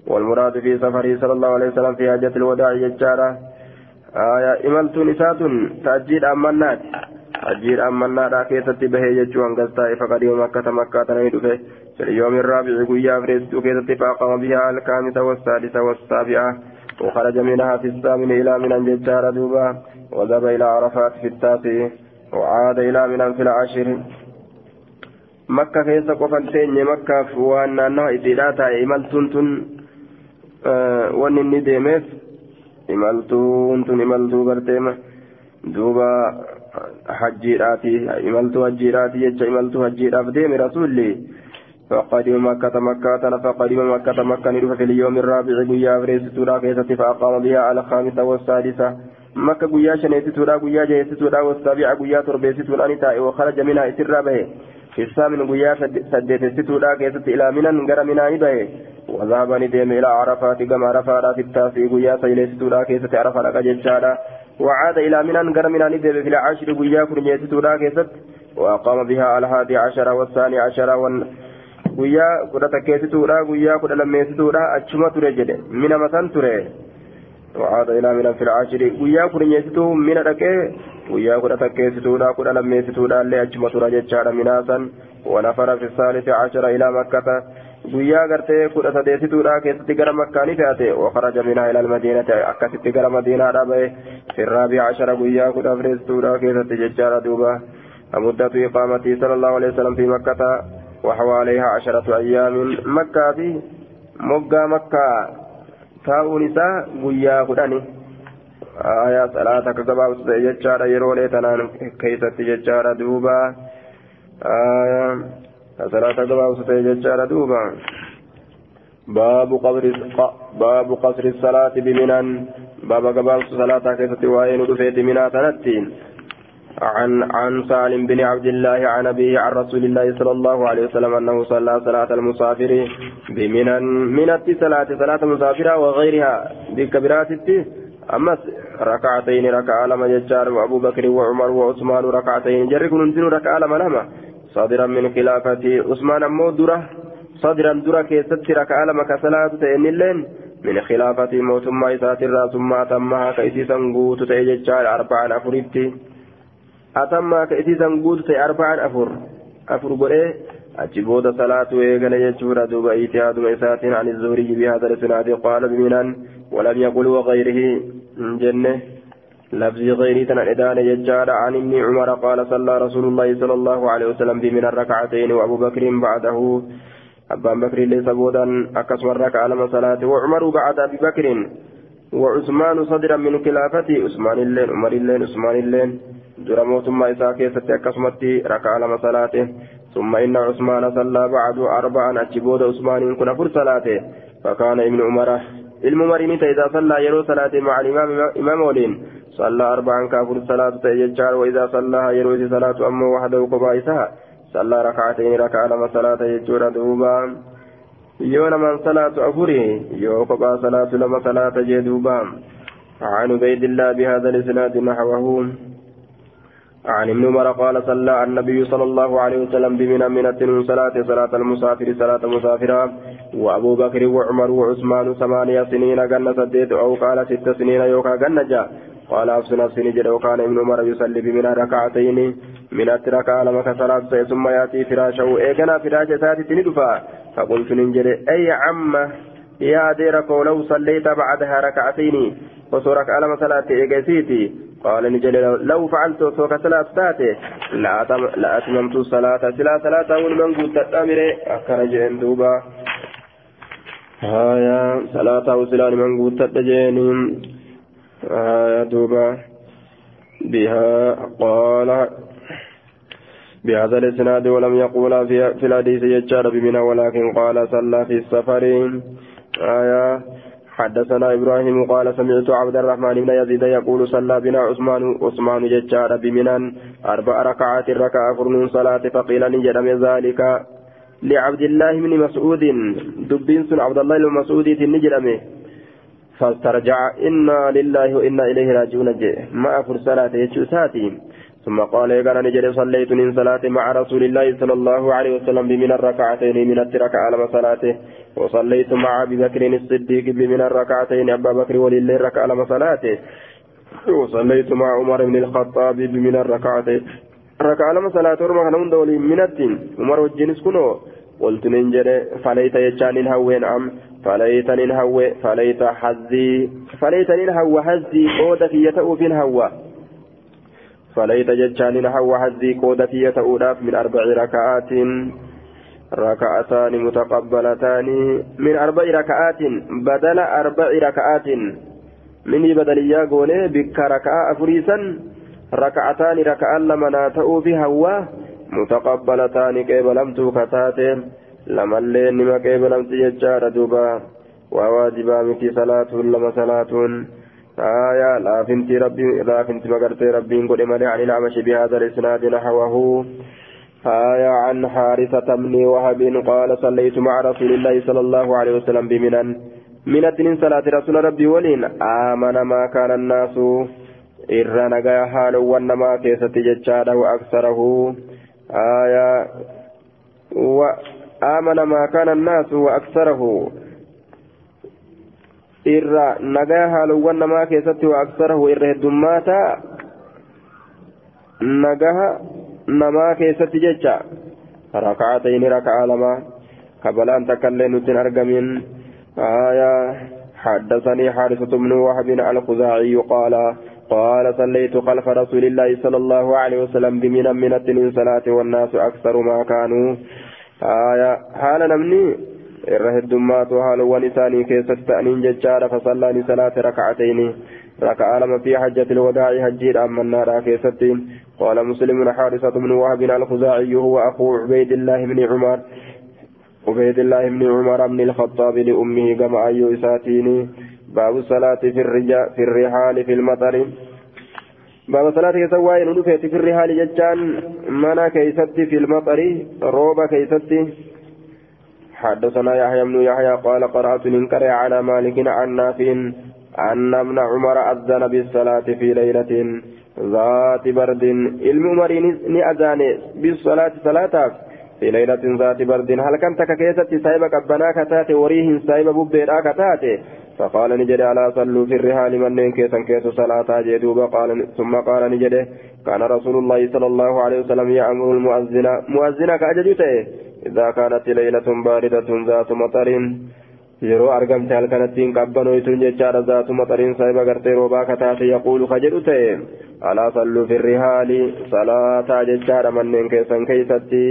والمراد في سفره صلى الله عليه وسلم في حجة الوداع ججارة آية إملت نسات تأجيل أمنات أجيل أمنات كيسة به ججو أنقذتا فقد يوم مكة مكة تنيد في اليوم الرابع قويا فريستو كيسة فأقام بها الخامسة والسادسة والسابعة وخرج منها في الثامن إلى من ججارة دوبا وذهب إلى عرفات في التاسع وعاد إلى من في العاشر makka keessa qofan teenye makkaaf waan naannawa isiidhaa taa'e imaltuun tun wanni inni deemeef imaltuun tun imaltuu garteema duuba hajjiidhaati imaltuu hajjiidhaati jecha imaltuu hajjiidhaaf deeme rasuulli فقدم مكة مكة فقدم مكة مكة ندف في اليوم الرابع قيا فريس سورة كيسة فأقام بها على الخامسة والسادسة مكة قيا شنيت سورة قيا جيت سورة والسابعة قيا تربيت سورة نتائي وخرج منها إسر به في الثامن قيا سديت ستودا كيست إلى منن غير منان بيه وذهب ندم إلى عرفات كما عرفات في التاسع قيا سيلي ستودا كيست عرفات كججارا وعاد إلى منن غير منان بيه في العاشر قيا كرنية ستودا كيست وأقام بها الحادي عشر والثاني عشر وال guyyaa kudha takkeessituudha guyyaa kudha lammeessituudha achuma ture jedhe. Mina masan ture. وعاد إلى من في العاشر ويا كن يستو من ركع تكيستو لا كن لم يستو لا اللي أجمع رجال مناسا ونفر في الثالث عشر إلى مكة guyyaa gartee kudha sadeessituudha keessatti gara makkaanii fe'ate وخرج منها إلى المدينة akkasitti gara madiinaadha في الرابع عشر guyyaa kudha afreessituudha keessatti jechaadha duuba مدة إقامته صلى الله عليه وسلم في مكة وحواليها عشرة أيام مكة في مقا مكة taa'uun isaa guyyaa kudhani aayaa salaata akka gabaabsu ta'e jechaadha yeroolee tanaan keessatti jechaadha duuba salaata gabaabsu ta'e jechaadha duuba baabu qasri salaati biminan baaba gabaabsu salaataa keessatti waa'ee nu dhufeeti minaa tanattiin عن عن سالم بن عبد الله عن أبيه عن رسول الله صلى الله عليه وسلم أنه صلى صلاة المسافر بمن من صلاة صلاة مسافرة وغيرها بكبرات أما ركعتين ركع لما ججار وأبو بكر وعمر وعثمان ركعتين. جرك ننزل ركع لما لما صادرا من خلافة عثمان أمو درة. صادرا درة كيست ركع لما كصلاة تأني اللين من خلافة موتما إسات الرأس ثم أتمها كيسيسا قوت تأججار أربعا أفريتي atammaa ka isiisan guutu ta'e arba'an afur afur godhee achi booda salaatu eegale jechuudha duuba itihaaduma isaatiin ani zuhrii bihada walam yaqul wagayrihi jenne لفظ غيري تنعدان يجار عن ابن عمر قال صلى رسول الله صلى الله عليه وسلم بمن ركعتين وأبو بكر بعده. أبان بكر ليس بودا. أكسم الركعة لما صلاة وعمر بعد أبي بكر. وعثمان صدرا من خلافته. عثمان اللين عمر اللين عثمان اللين. dura mootummaa isaa keessatti akkasumatti rakaa lama salaate ثم إن عثمان صلى بعد أربعا. أتشبود عثمان كن فر صلاة فكان ابن عمر الممر إذا صلى يرو صلاة مع الإمام إمام ولين. صلى أربعا كافر صلاة تيجار وإذا صلى يرو صلاة أمه وحده قبائسها صلى ركعتين ركع لما صلاة يجور دوبا. يوم من صلاة أفره يو قبا صلاة لما صلاة جدوبا عن عبيد الله بهذا الإسناد نحوه. عن ابن عمر قال صلى النبي صلى الله عليه وسلم بمن من صلاة صلاة المسافر صلاة مسافرة. وأبو بكر وعمر وعثمان ثمانية سنين جنة سديت أو قال ست سنين يوكا جنة قال أفس نفسي نجد وكان ابن عمر يصلي بمن ركعتين. من التركة لما كسرات ثم يأتي فراشه. إيقنا فراش ساتي تندفا فقلت ننجد أي عم يا ديرك ولو صليت بعدها ركعتين. وصورك على صلاة إيقاسيتي قال نجل لو فعلت سوك صلاة تاتي لا أتممت الصلاة سلا صلاة والمن قلت الأمر أخرج دوبا. هايا صلاة وسلان من قلت الجين هايا دوبا. بها قال بهذا الإسناد ولم يقول في, الحديث يجار بمنى ولكن قال صلى في السفر. آية حدثنا إبراهيم قال سمعت عبد الرحمن بن يزيد يقول صلى بنا عثمان عثمان ججار بمنى أربع ركعات ركع فرن صلاة فقيل نجرم ذلك. لعبد الله بن مسعود دبين عبد الله بن مسعود نجرمه فاسترجع إنا لله وإنا إليه راجعون. ما أفر صلاة يجوساتي ثم قال يقال نجري صليت من صلاة مع رسول الله صلى الله عليه وسلم بمن الركعتين من الترك على صلاته وصليت مع أبي بكر الصديق بمن الركعتين. أبا بكر ولله ركع على صلاته وصليت مع عمر بن الخطاب بمن الركعتين. ركع على صلاة ورمى هنون دولي من الدين. عمر والجنس كنو قلت ننجري فليت يجان الهوين أم؟ فليت ننهو فليت حزي فليت ننهو حزي. قودة يتأو في الهوى. فليت ججان نحو حزي قودتي يتؤلاف من أربع ركعات. ركعتان متقبلتان من أربع ركعات. بدل أربع ركعات. مني بدليا قولي بك ركعة أفريسا. ركعتان ركعان لما ناتأوا في هوا. متقبلتان كيف لم توكتاتين لما اللين ما كيف لم تججار دوبا. وواجبا مكي صلاة لما صلاة آية لا فنتي ربي لا فنتي مقرتي ربي. قل ملي عن الأعمش بهذا الإسناد نحوه. آية عن حارثة بن وهب قال صليت مع رسول الله صلى الله عليه وسلم بمنن. من الدين صلاة رسول ربي ولين. آمن ما كان الناس. irra nagaa haalowwan namaa keessatti jechaadha wa aksarahu aya wa amana maa kana annaasu wa aksarahu irra nagaa haalowwan namaa keessatti waa aksarahu irra heddummaata nagaha namaa keessatti jecha raka'atayni raka'a lama kabalaan takkaillee nutin argamin آية حدثني حارثة بن وهب الخزاعي قال قال صليت خلف رسول الله صلى الله عليه وسلم بمن من التنين صلاة والناس أكثر ما كانوا آية حال نمني irra heddummaatu haalowwan isaanii keessatti ta'aniin jechaadha. Fasallaani salaate raka'atayni ركع لما في حجة الوداع حجير أمنارا كيستين قال مسلم حارثة بن وهب الخزاعي هو أخو عبيد الله بن عمر عبيد الله بن عمر بن الخطاب لأمه كما أيو إساتيني باب الصلاة في الرجاء في الرحال في المطر باب الصلاة ندفت في الرحال ججان منا كيستي في المطر روبا كيستي حدثنا يحيى بن يحيى قال قرأت منكر على مالك عن نافع أن ابن عمر أذن بالصلاة في ليلة ذات برد. علم نأذان بالصلاة صلاة في ليلة ذات برد. هل كنت كيست سايب كبنا كتات وريه سايب ببيرا كتات فقال نجد على صلوا في الرحال من كيسا كيس صلاة جدوب قال ثم قال نجد كان رسول الله صلى الله عليه وسلم يأمر المؤذن مؤذن كأججته إذا كانت ليلة باردة ذات مطر yeroo argamte halkanattiin qabbanoytun jechaadha zaatu maxariin saahiba gartee roobaa kataate yaquulu ka jedhu ta'e alaa salluu firrihaali salaataa jechaadha manneen keessan keeysatti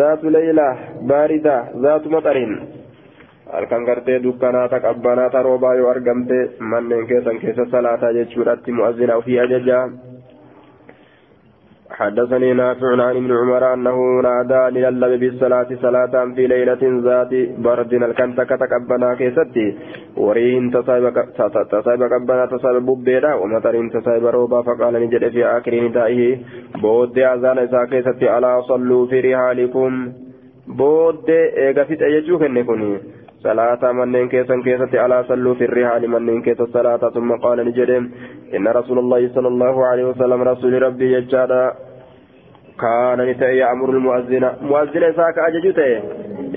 zaatu leyla baarida zaatu maxariin halkan gartee dukkanaata qabbanaata roobaa yoo argamte manneen keessan keessa salaataa jechuudhatti mu'azzina ofii ajajaa حدثني نافع عن ابن عمر أنه نادى للب بالصلاة صلاة في ليلة ذات برد الكنت كتكبنا كيستي ورين تصايب كبنا تصايب ببيرا ومطر تصايب روبا فقال نجد في آخر ندائه بود أذان إسا كيستي ألا صلوا في رحالكم بود إيغافت أيجوك النكوني صلاة منين كيسا كيسة على صلوا في الرحال منين كيسة صلاة ثم قال نجد إن رسول الله صلى الله عليه وسلم رسول ربي يجادا كان نتأي يأمر المؤذن مؤذن ساك أججته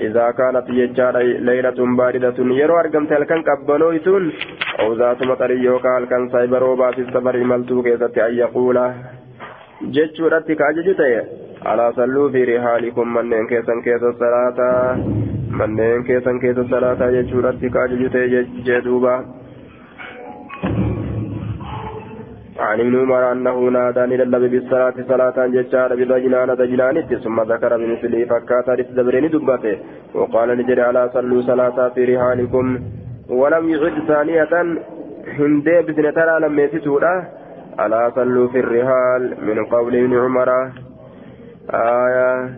إذا كانت يجادا ليلة باردة يرو أرقمت هلكن قبنويتون أو ذات مطر يوكا هلكن سايبروبا في السفر ملتو كيسة أن يقول جتشو رتك أججته على صلوا في رحالكم منين كيسا كيسة صلاة manneen keessan keessa salaataa jechuudhatti kaajaju ta'e jedhuuba عن ابن عمر أنه نادى للب بالصلاة صلاة ججار بضجنان دجنانت ثم ذكر بمثله فكات لتدبرين دبته وقال نجري على صلوا صلاة في رحالكم ولم يعد ثانية هندي بسنة لم يتسولا على صلوا في الرحال من قول ابن عمر آية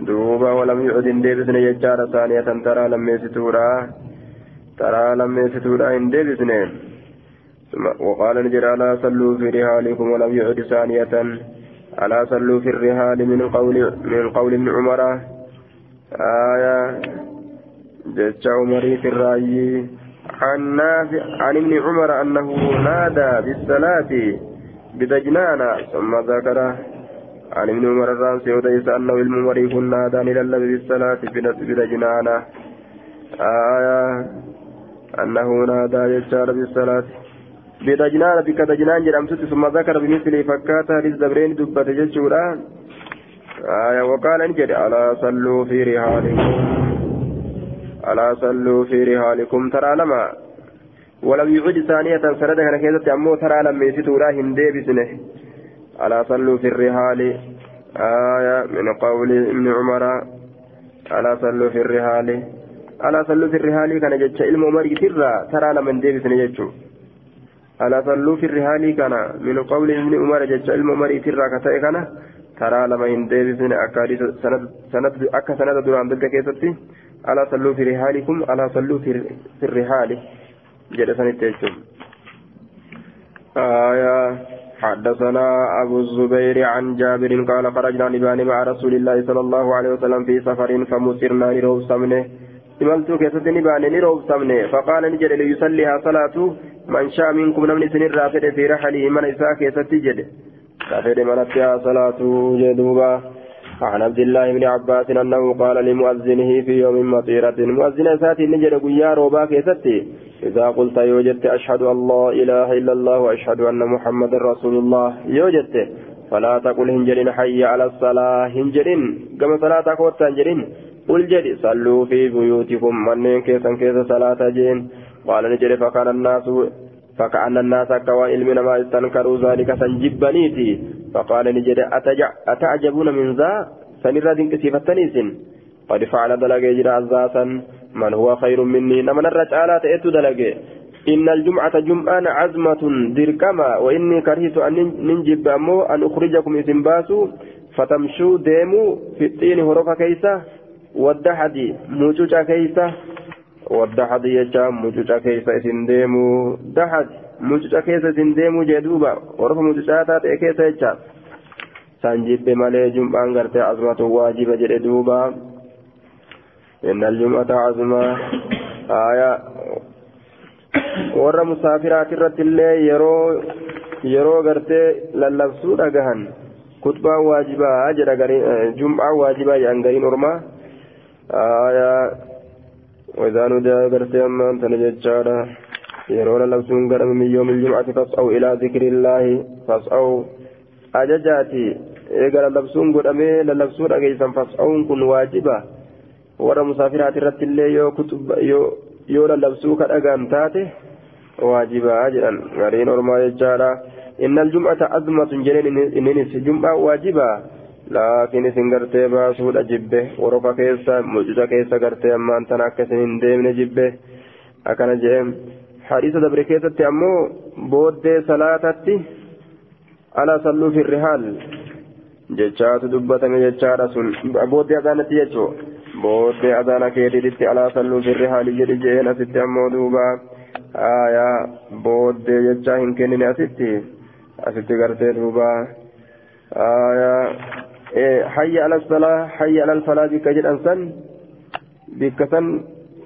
دوبا ولم يعد ديبسن يجار ثانية ترى لم يستورا ترى لم يستورا إن ديبسن وقال نجر ألا صلوا في رحالكم ولم يعد ثانية ألا صلوا في الرحال من قول من قول ابن عمر آية جج عمري في الرأي عن نافع عن ابن عمر أنه نادى بالصلاة بدجنان ثم ذكر عن ابن عمر الرانسي وديس أنه الممر يكون نادى إلى بالصلاة بدجنان آية أنه نادى يجار بالصلاة بدجنان بك دجنان جرمت ثم ذكر بمثل فكاتا للزبرين دبة ججورا آية وقال انجد ألا صلوا في رحالكم. ألا صلوا في رحالكم. ترى لما. ولم يعد ثانية كان كيزة أمو ترى لما يسيتورا هندي بسنه. ألا صلوا في الرحال. آية من قول ابن عمر. ألا صلوا في الرحال. ألا صلوا في الرحال كان جتش علم عمر ترى ترى لما هندي بسنه جتشو ألا صلوا في الرحال كان من قول ابن عمر جتش علم عمر ترى كتئ كان. ترى لما أكادي سنة سنة أكا سنة دران دقة كيستي ألا صلوا في رحالكم. ألا صلوا في, الرحال. جلسان التجم آية حدثنا أبو الزبير عن جابر قال خرجنا نبان مع رسول الله صلى الله عليه وسلم في سفر فمسرنا نروب سمنه. إملت كيست نبان نروب سمنه. فقال نجد ليصليها صلاة من شاء منكم نمن سن الرافد في رحله من إساء كيست جد. رافد من صلاة جدوبا. عن عبد الله بن عباس أنه قال لمؤذنه في يوم مطيرة. مؤذن ساتي نجد قيا روبا كيستي. إذا قلت يوجدت أشهد لا إله إلا الله وأشهد أن محمد رسول الله. يوجدت. فلا تقل هنجرين حي على الصلاة. هنجرين كما صلاة قوت هنجرين قل جري صلوا في بيوتكم. من كيسا كيسا صلاة جين. قال نجري فكان الناس فكأن الناس كوائل من ما استنكروا ذلك سنجبنيتي فقال أتجع أتعجبون من ذا؟ سنرى دينك سيفتنيس قد فعل دلق يجرى أزاسا من هو خير مني؟ نمن الرجالات اتو دلقي. إن الجمعة جمعة عزمة دركما وإني كرهت أن ننجب أمو أن أخرجكم إذن باسو فتمشوا ديموا في الطين هروفا كيسة والدحدي موجوجا كيسة. والدحدي يجا موجوجا كيسة إذن ديموا دحد موجوجا كيسة إذن ديموا جدوبا هروفا موجوجا تاتي كيسة يجا سنجب مالي جمعة غرتي عزمة واجبة جدوبا إن الجمعة عظمى آية warra musaafiraati irratti illee yeroo yeroo gartee lallabsuu dhagahan kutbaan waajibaa jedha jum'aan waajibaa jedhan gariin ormaa وإذا نودي غرتي أما أنت نجتشارا yeroo lallabsuun godhame min yoomil jum'ati fas'aw ilaa zikriillaahi fas'aw ajajaati eega lallabsuun godhamee lallabsuu dhageessan fas'awun kun waajiba warra musaafiraati irratti illee yoo yoo lallabsuu kadhagaan taate waajibaa jedhan gariin ormaa jechaadha inna aljum'ata azmatun jedheen inninis jum'aa waajibaa laakiin isin gartee baasuudha jibbe worofa keessa mucuca keessa gartee ammaan tana akka isin hin deemne jibbe akkana jedhem hadiisa dabre keessatti ammoo booddee salaatatti ala salluu fi rihaal jechaatu dubbatame jechaadha sun booddee azaanatti jechuu booddee azaana keetiitti alaa salluu fi rihaal jedhi jeen asitti ammoo duuba aayaa booddee jechaa hin kennine asitti asitti gartee duuba aayaa hayya ala salaa hayya ala falaa bikka jedhan san bikka san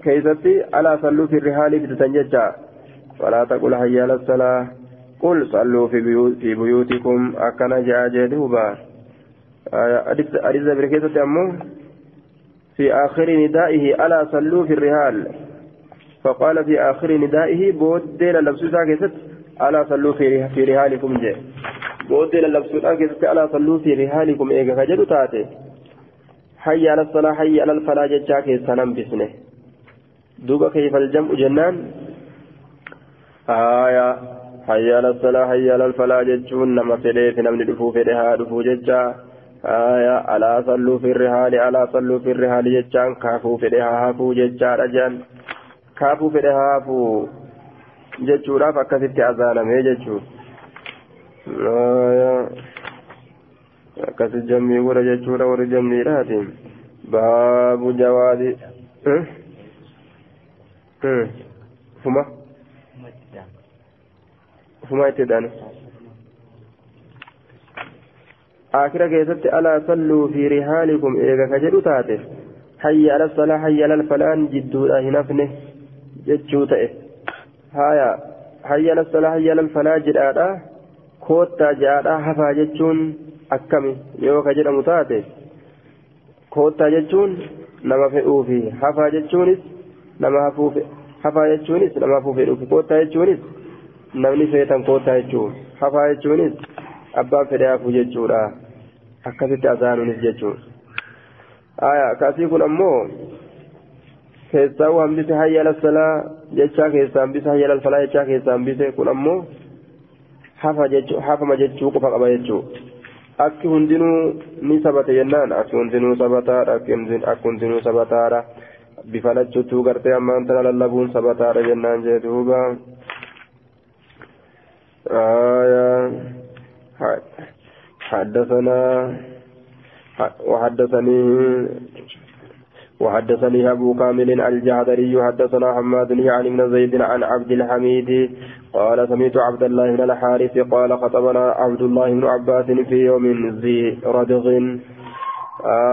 keeysatti alaa salluu fi rihaalii fidatan jecha فلا تقل حي على الصلاة قل صلوا في, بيوت في بيوتكم أكن جاء جدوبا أريد بركيزة أمه في آخر ندائه ألا صلوا في الرهال فقال في آخر ندائه بودي للبسو ساكست ألا صلوا في, في رهالكم جاء. بودي للبسو ساكست ألا صلوا في رهالكم إيقا فجدوا تاتي حي على الصلاة حي على الفلاة جاء كيسانم بسنه دوبا كيف الجمع جنان آية حي على الصلاة حي على الفلاح جتشون نما فدي في نمني دفو فدها دفو جتشا آية ألا صلوا في الرحال ألا صلوا في الرحال جتشان كافو فدها هافو جتشا رجان كافو فدها هافو أذانا مي جتشو آية akkas jammii godha jechuudha warri jammiidhaati baabu jawaadi fuma? Fuma itti hidhani آخر كيست ألا صلوا في رحالكم إيغا كجدو تاتي حي على الصلاة حي على الفلان جدو أهنفنه جدو تأه هايا حي على الصلاة حي على الفلاة جدادا كوتا جادا حفا جتشون أكمي يو كجدو تاتي كوتا جتشون نما فئوفي حفا جتشونس نما هفوفي حفا جتشونس نما هفوفي كوتا جتشونس namni feetan kootaa jechuun hafaa jechuunis abbaan fedhe hafuu jechuudha akkasitti asaanuunis jechuun aya kaasii kun ammoo keessaa hambise hayya lalsalaa jechaa keessaa hambise hayya lalfalaa jechaa keessaa hambise kun ammoo hafama jechuu qofa qaba jechuu akki hundinuu ni sabate jennaan akki hundinuu sabataadha akki hundinuu sabataadha bifa lachuttuu gartee ammaan tana lallabuun sabataadha jennaan jee duuba حدثنا وحدثني وحدثني أبو كامل الجعدري حدثنا حماد يعني بن زيد عن عبد الحميد قال سمعت عبد الله بن الحارث قال خطبنا عبد الله بن عباس في يوم ذي ردغ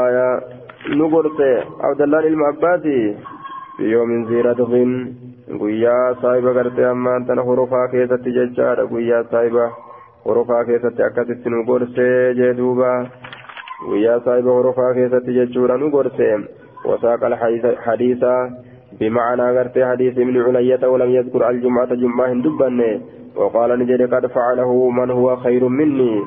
آية نقرت عبد الله بن عباس في يوم ذي ردغ ammaan tana horofaa keessatti jechaadha guyyaa saahiba horofaa keessatti akkasitti nu gorsee jee duuba guyyaa saahiba horofaa keessatti jechuudha nu gorsee وساق الحديث بمعنى غرتي حديث ابن علية ولم يذكر الجمعة جمعة دبني وقال نجد قد فعله من هو خير مني.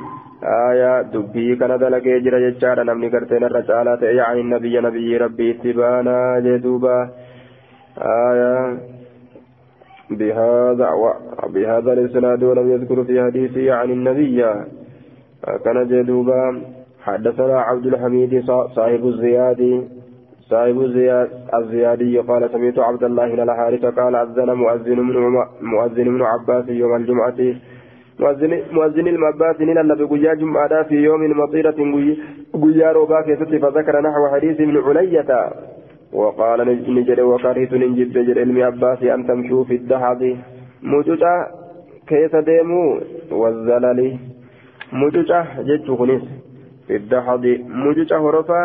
آية دبي كان دلق يجرى جتشارا نمني غرتين الرجالات يعني النبي نبي ربي اتبانا جدوبا. آية بهذا بهذا الإسناد ولم يذكر في حديثه عن النبي. كان جدوبا. حدثنا عبد الحميد صاحب الزيادي صاحب الزياد الزيادي قال سمعت عبد الله بن الحارث قال أذن مؤذن من مؤذن من عباس يوم الجمعة. مؤذن مؤذن المعباس نلا بقيا جمعة في يوم مطيرة قيا روبا فذكر نحو حديث ابن علية. وقال نجد وكرهت نجد جد علم عباس أن تمشوا في الدحض مجوجة كيف ديموا والزلل مجوجة جد خنيس في الدحض مجوجة هرفا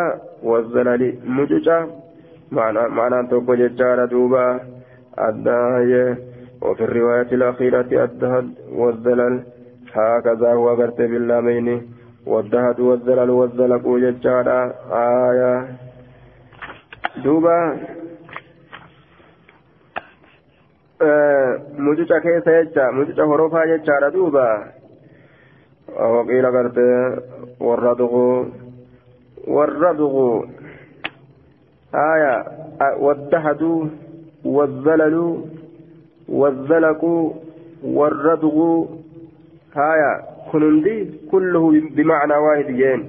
والزلل مجوجة معنى معنى توقع ججارة دوبا. الداية وفي الرواية الأخيرة الدهد والزلل. هكذا هو قرت باللامين والدهد والزلل والزلق ججارة آية. duuba mucuca keessa jecha mucuca horofaa jechaadha duuba waqiila garte warra duqu duqu aya waddahadu والزلل والزلق والردغ هايا كنندي كله بمعنى واحد جين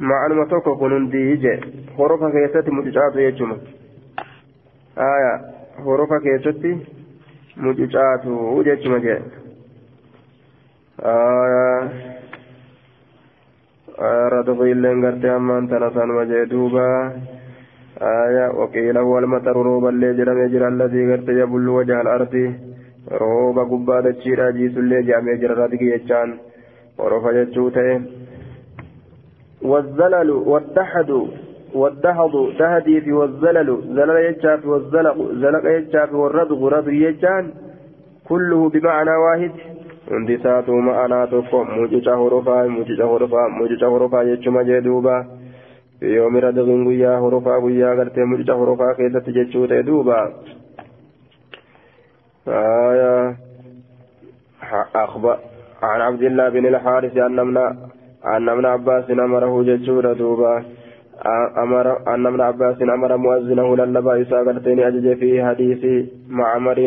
معنى ما توكو كنندي جي horofa keessatti mucucaatu jechuma aya horofa keessatti mucucaatu jechuma jee ammaan tana sanuma jee duuba aya waqiila huwa almataru rooballee jedhamee jira alladii gartee yabullu wajaha alardi rooba gubbaa dachiidha jiisullee jedhamee jira radgi jechaan horofa jechuu ta'e والزلل والدحد والدهض دهدي في والزلل زلل يجاب والزلق زلق يجاب والردغ رض يجان كله بمعنى واحد hundi isaatu ma'anaa tokko mucuca horofaa mucuca horofaa mucuca horofaa jechuma jee duuba yoomi radqiin guyyaa horofaa guyyaa gartee mucuca horofaa keessatti jechuu ta'e duuba عن عبد الله بن الحارث أن أن ابن عباس أمره ججود دوبا أمر أن ابن عباس أمر مؤذنه للبا إساقرتين أجج في حديث معمر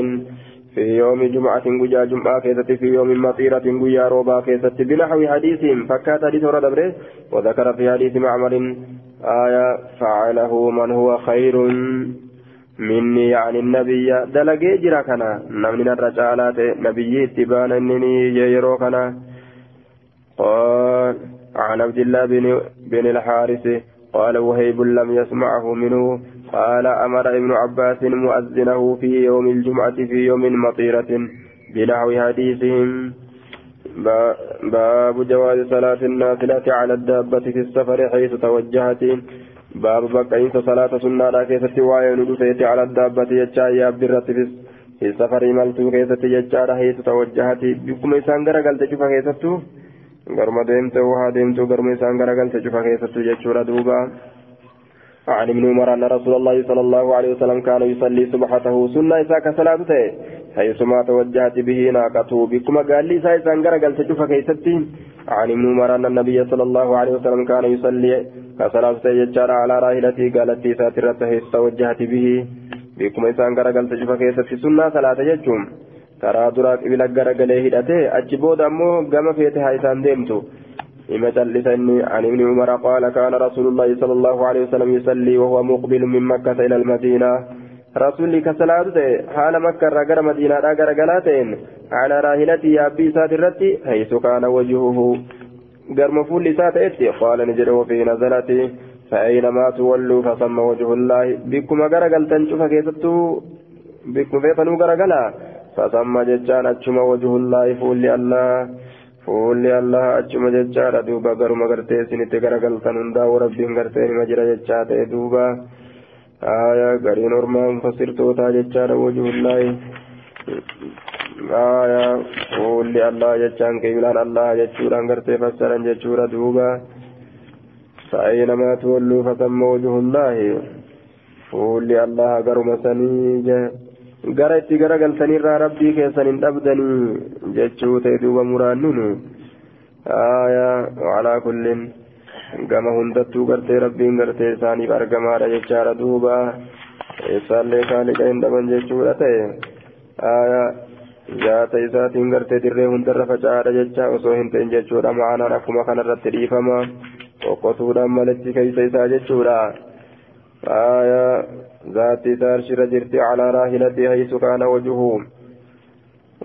في يوم جمعة قجا جمعة كيست في يوم مطيرة قجا روبا كيست بنحو حديثهم فكات حديث ورد وذكر في حديث معمر آية فعله من هو خير مني. يعني النبي دلقي جرا كنا نمن الرجالات نبي اتبانا إنني يرو كنا. قال عن عبد الله بن بن الحارث قال وهيب لم يسمعه منه. قال أمر ابن عباس مؤذنه في يوم الجمعة في يوم مطيرة بنحو حديثهم. باب جواز صلاة النافلة على الدابة في السفر حيث توجهت. باب بقيت صلاة سنة كيست وعين على الدابة يابد الرتفس في السفر ملتو كيست يجا حيث توجهت. بكم إسان غرقل تشوف كيستو غرم ديمتو وها ديمتو غرم إسان غرقل تشوف كيستو جتشورا دوبا. عن ابن عمر أن رسول الله صلى الله عليه وسلم كان يصلي سبحته سنة إساك صلاته حيثما توجهت به ناقته بكما قال لي سايسان غرقل تشوف كيستي. عن ابن عمر أن النبي صلى الله عليه وسلم كان يصلي كصلاته يجار على راحلته قالت لي ساترته توجهت به بكما إسان غرقل تشوف كيستي سنة صلاة يجوم. karaa duraa qibila garagalee hidhatee achi booda ammoo gama feete haa isaan deemtu إما جلسني عن ابن عمر قال كان رسول الله صلى الله عليه وسلم يصلي وهو مقبل من مكة إلى المدينة. رسول كسلاته حال مكة رجل مدينة رجل جلاتين. على راهلتي أبي سادرتي حيث كان وجهه. قرم فول ساتئتي قال نجد وفي نزلتي. فأينما تولوا؟ فثم وجه الله. بكم جرجل تنشف كيستو بكم فيفنوا جرجلا فثم ججان أجم وجه الله فول الله fuulli allah achuma jechaadha duuba garuma gartee isinitti garagaltan hundaa'u rabbiin gartee nima jira jechaa ta'e duuba aya gariin ormaan fasirtootaa jechaadha wajuhullaahi aya fuulli allah jechaan qiblaan allah jechuudhaan gartee fassaran jechuudha duuba فأينما تولوا فثم وجه الله فولي الله قرم سنيجه gara itti garagaltanirraa rabbii keessan hin dhabdanii jechuu ta'e duuba muraannunu calaa kullin gama hundattuu gartee rabbiin gartee isaaniif argamaadha jechaadha duuba eessaallee kaaliqa hin dhaban jechuudha ta'e zaata isaatiin gartee dirree hundarra faca'aadha jecha osoo hin ta'in jechuudha ma'anaan akkuma kanarratti dhiifama qoqqotuudhaan malitti keeysa isaa jechuudha aayaa ذاتي تارشر جرتي على راحلته حيث كان وجهه.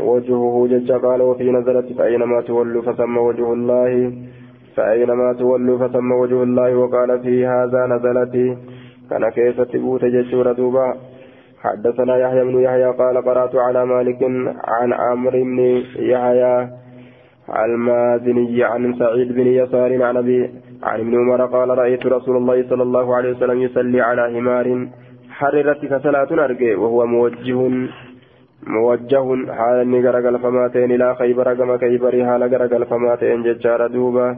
وجهه جج قال وفي نزلت فأينما تولوا فثم وجه الله فأينما تولوا فثم وجه الله وقال في هذا نزلت. كان كيف تبوت جسور دوبا حدثنا يحيى بن يحيى قال قرأت على مالك عن عمرو بن يحيى المازني عن سعيد بن يسار عن أبي عن ابن عمر قال رأيت رسول الله صلى الله عليه وسلم يصلي على حمار حررت كصلاة أرجع وهو موجه موجه حال إني غرقل فماتين إلى خيبر كما كيبري حال غرقل فماتين ججار دوبا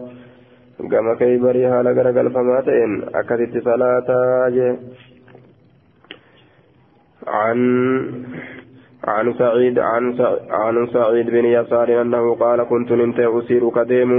كما كيبري حال غرقل فماتين أكدت صلاة عن عن سعيد عن سعيد بن يسار أنه قال كنت نمت أسير كديم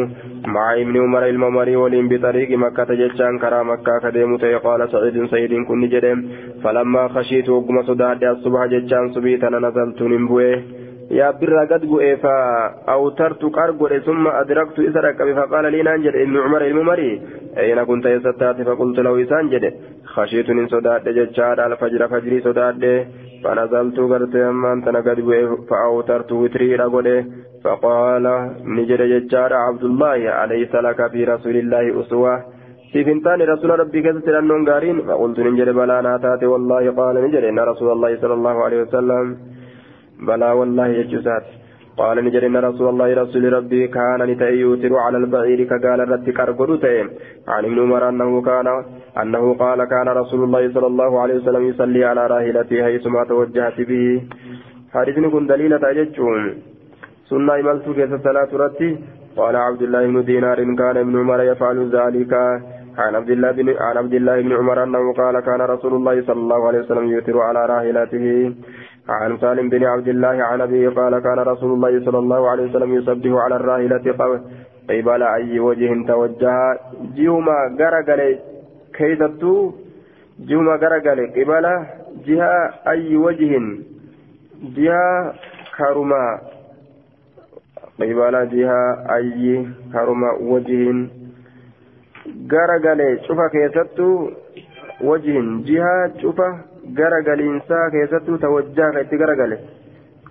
مع ابن عمر الممري ولين بطريق مكة جتشان كرا مكة كديم قال سعيد سيد كن جديم. فلما خشيت وقم صداد الصبح جتشان صبيت أنا نزلت نمبوه. يا برا قد فأوترت قرقر ثم أدركت إسرك فقال لي ننجد ابن عمر الممري. أين كنت يستات فقلت له إسانجد خشيت من صداد جتشان الفجر فجري صداد فنزلت قرت أما أنت نقد فأوترت وتري رقله فقال نجد ججار عبد الله أليس لك في رسول الله أسوة في فنتان رسول ربي كذت لأنهم قارين فقلت نجد بلا ناتات والله قال نجد إن رسول الله صلى الله عليه وسلم بلا والله يجسات قال نجد إن رسول الله رسول ربي كان نتأي يوتر على البعير كقال الرد كرقل عن ابن عمر أنه كان أنه قال كان رسول الله صلى الله عليه وسلم يصلي على راحلته حيثما توجهت به. حديث كن دليل تججون سنة إمالت كيس الصلاة رتي. قال عبد الله بن دينار كان ابن عمر يفعل ذلك. عن عبد الله بن عن عبد الله بن عمر أنه قال كان رسول الله صلى الله عليه وسلم يوتر على راحلته. عن سالم بن عبد الله عن أبيه قال كان رسول الله صلى الله عليه وسلم يسبح على الراحلة قبل أي وجه توجه. جيوما غرغل كيدتو. جيوما غرغل قبل جهة أي وجه. جهة كرما. قبل جهة أي كرما وجه. غرغل شوف كيدتو. وجه. جهة شوف garagaliinsaa keessattuu tawajjaa ka itti garagale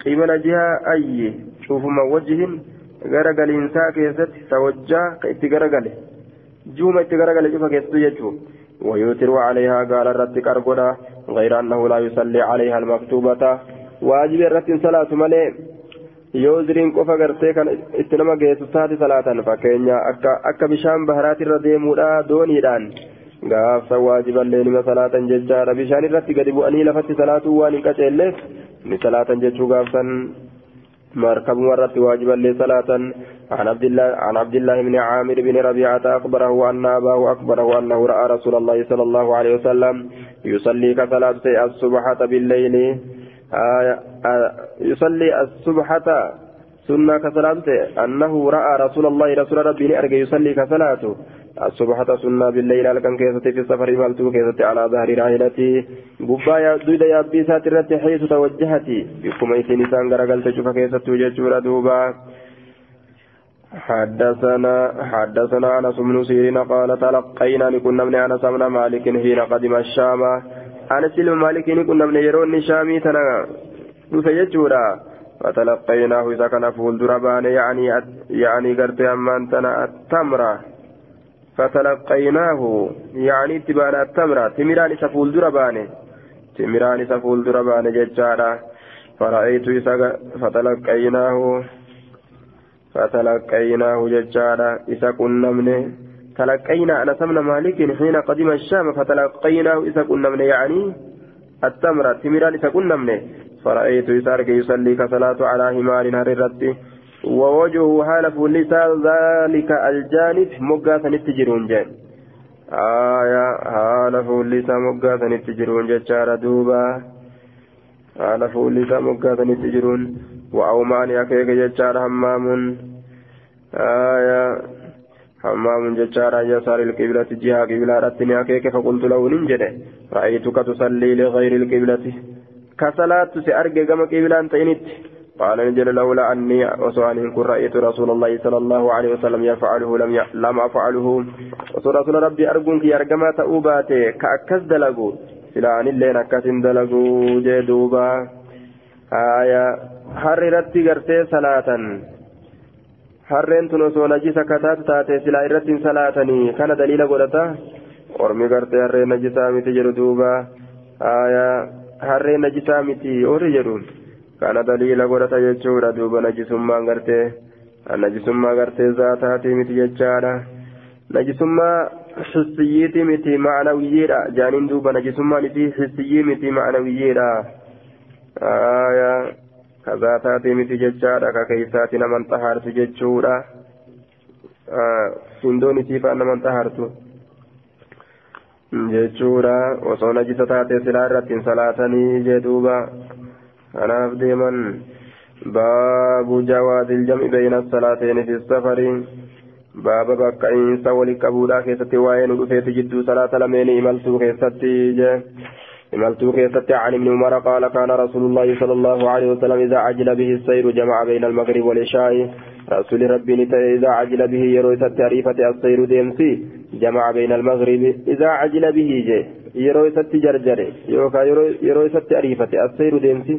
qibala jihaa ayyi cufuma wajjihin garagaliinsaa keessatti tawajjaa ka itti garagale جوما اتقرق لجفا كيستو يجو ويوتر عليها قال الرد كربنا غير أنه لا يصلي عليها المكتوبة واجب الرد صلاة ملئ yoo ziriin qofa gartee kan itti nama geessu taate salaatan fakkeenya akka bishaan baharaati irra deemuudha dooniidhaan nima salaatan jechaadha bishaan irratti gadi bu'anii lafatti salaatuu waan hin qaceelleef ni salaatan jechuu gaafsan. مركب مرت واجبا لصلاة عن عبد الله عن عبد الله بن عامر بن ربيعة أخبره أن أباه أخبره أنه رأى رسول الله صلى الله عليه وسلم يصلي كصلاة الصبحة بالليل يصلي الصبحة سنة كصلاة أنه رأى رسول الله رسول ربي أرجى يصلي كصلاته الصبحة سنة بالليل لكن كيست في السفر مالتو كيست على ظهر راحلتي. قبا دويد يا بيسات الرت حيث توجهتي. بكم ايتي نسان غرقل تشوف كيست وجهة دوبا. حدثنا حدثنا أنس بن سيرين قال تلقينا لكنا من أنس بن مالك حين قدم الشام. أنس بن مالك كنا من يرون شامي تنا دفيجورا فتلقيناه إذا كان فول دربان يعني يعني قرت أمان تنا التمرة. فتلقيناه يعني اتبانا التمرة. تمران سفول درباني تمران سفول درباني ججارا فرأيت إسا فتلقيناه فتلقيناه ججارا إسا كنا منه تلقينا أنا سمنا مالك حين قدم الشام فتلقيناه إسا كنا منه يعني التمرة. تمران إسا كنا منه فرأيت إسا يصلي كصلاة على همار هررته ووجهه حال فلسا ذلك الجانب مقاسا التجرون جان آية حال فلسا مقاسا التجرون جتشار دوبا. حال فلسا مقاسا التجرون. وأومان أكيك جتشار همام آية همام جتشار يسار القبلة. جهة قبلة رتني أكيك فقلت له ننجد رأيتك تصلي لغير القبلة. كصلاة سأرجع كما قبلة أنت. قال نجل لولا أني وسؤال إن كن رأيت رسول الله صلى الله عليه وسلم يفعله لم. لم أفعله رسول ربي أرجوك يرجما تأوباتي كأكس دلقو سلا أن اللين أكس دلقو جدوبا آية حررت قرتي صلاة harreen tun osoo najisa kataatu taate silaa irratti salaatanii kana daliila godhata ormi gartee harreen najisaa miti jedhu duuba harreen najisaa miti ori jedhuun kana daliila godhata jechuudha duuba najisummaan gartee najisummaa gartee zaataatii miti jechaadha najisummaa xissiyyiiti miti ma'anawiyyiidha jaaniin duuba najisummaan isii xissiyyii miti ma'anawiyyiidha ka zaataatii miti jechaadha ka keeysaati naman xahaartu jechuudha hindoon isiifaa naman xahaartu jechuudha osoo najisa taate silaa irratti hin salaatanii jee duuba kanaaf deeman baabu jawaazi iljam'i bayna salaateeni fi safari baaba bakka'iinsa walitti qabuudhaa keessatti waa'ee nu dhufeeti jidduu salaata lameeni imaltuu keessatti je imaltuu keessatti عن ابن عمر قال كان رسول الله صلى الله عليه وسلم إذا عجل به السير جمع بين المغرب والعشاء رسول ربي إذا عجل به يروي تعريفة السير ديمسي جمع بين المغرب إذا عجل به جي يروي جرجر يوكا يروي تعريفة السير ديمسي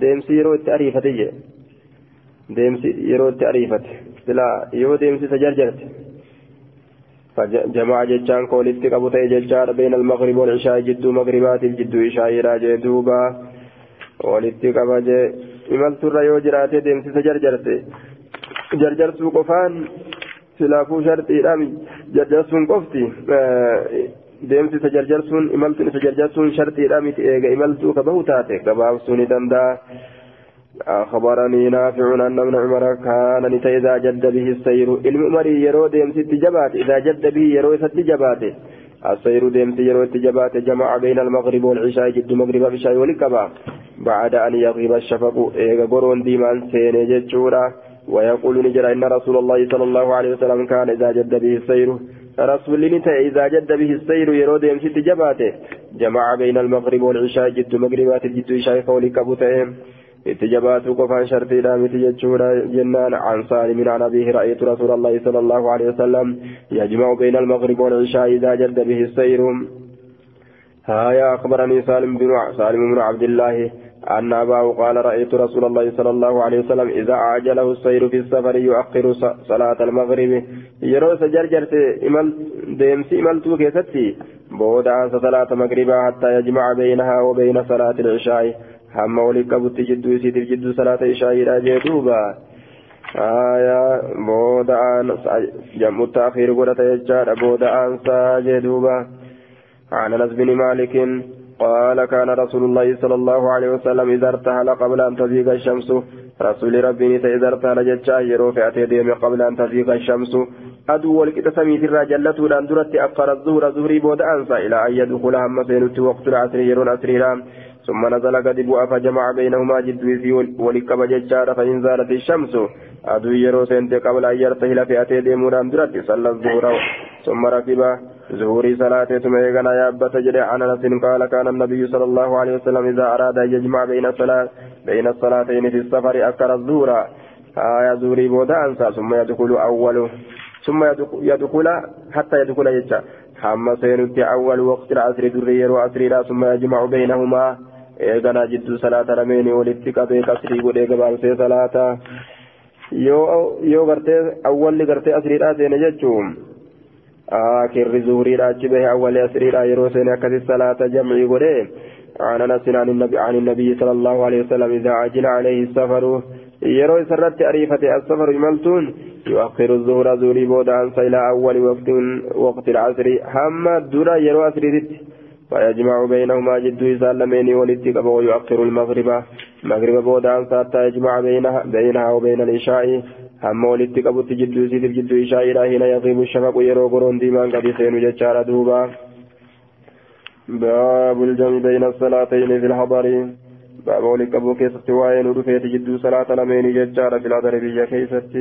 deemsi yeroo itti ariifate jee deemsi yeroo itti ariifate silaa yoo deemsi isa jarjarte jechaan ka walitti qabu ta'e jechaadha beena almaqrib walcishaa jidduu maqribaatiif jidduu ishaayiidha jee duuba walitti qaba jee imalturra yoo jiraate deemsi isa jarjarte jarjarsuu qofaan silaafuu sharxiidha jarjarsuun qofti deemsi isa jarjarsuun imaltuun isa jarjarsuun shartiidha miti eega imaltuu ka bahu taate gabaabsuu ni danda'a. أخبرني نافع أن ابن عمر كان إذا جد به السير علم عمري يرو ديم ست جبات إذا جد به يرو ست جبات السير ديم يرو ست جبات جمع بين المغرب والعشاء جد مغرب العشاء والكبا بعد أن يغيب الشفق إيغا قرون ديمان سيني جتشورا ويقول نجرى إن رسول الله صلى الله عليه وسلم كان إذا جد به السير. رسول إذا جد به السير يرود يمشي جباته جمع بين المغرب والعشاء جد مغربات جد عشاء قولي كبوتهم. اتجابات قفان شرطي دامت جتشورا جنان. عن سالم عن أبيه رأيت رسول الله صلى الله عليه وسلم يجمع بين المغرب والعشاء إذا جد به السير. هايا أخبرني سالم بن سالم بن عبد الله. أن أباه قال رأيت رسول الله صلى الله عليه وسلم إذا أعجله السير في السفر يؤخر صلاة المغرب. يروى سجرجرت إمل ديمسي إملتو كيستي. بود عن صلاة مغربا حتى يجمع بينها وبين صلاة العشاء. هم ولك بت جدو يسيد جدو صلاة العشاء إلى جدوبا. آية بود عن جمع التأخير قلت يجار. بود عن ساجدوبا عن أنس بن مالك قال كان رسول الله صلى الله عليه وسلم إذا ارتحل قبل أن تزيغ الشمس رسول ربي إذا ارتحل جتشا في أتي قبل أن تزيغ الشمس. أدو ولكت سميت الرجلة لأن درت أقر الظهر ظهري بود أنسى إلى أن يدخل هم سينت وقت العصر يرون أسريرا. ثم نزل قد بؤ فجمع بينهما جدوي ولكب ججار فإن زالت الشمس. يرو سنت قبل أن يرتحل في أتي ديموران درت صلى الظهر ثم ركب ظهوري صلاة ثم يغنى يابت جري عن أنس قال كان النبي صلى الله عليه وسلم إذا أراد أن يجمع بين الصلاة بين الصلاتين في السفر أكر الظهر آية زوري بودا أنسى ثم يدخل أول ثم يدخل حتى يدخل يجا حما سينت أول وقت العصر دري وعصر ثم يجمع بينهما jidduu salaata lameeni walitti qabee kasrii godhee gabaabsee salaata. Yoo gartee awwalli gartee asriidhaa seene jechuun زهري أجي به أول أسريرا يروسين أكثر صلاة جمعي قريه عن أنس عن النبي عن النبي صلى الله عليه وسلم إذا عجل عليه السفر يروي سرت عريفة السفر يملتون يؤخر الظهر زوري بودا إلى أول وقت وقت العصر هم درا يروى أسريت فيجمع بينهما جد يسلمين ولدك ويؤخر المغرب. مغرب بودا حتى يجمع بينها بينها وبين العشاء. qabutti jidduu isiitiif jidduu ishaa ilaa hina yaqiimu shafaqu yeroo goroon diimaan gadi seenu jechaadha duuba باب الجمع بين الصلاتين في الحضر. باب ولك أبو كيسة وائل ودفيت جدو صلاة لمين ججارة في الحضر بيا كيسة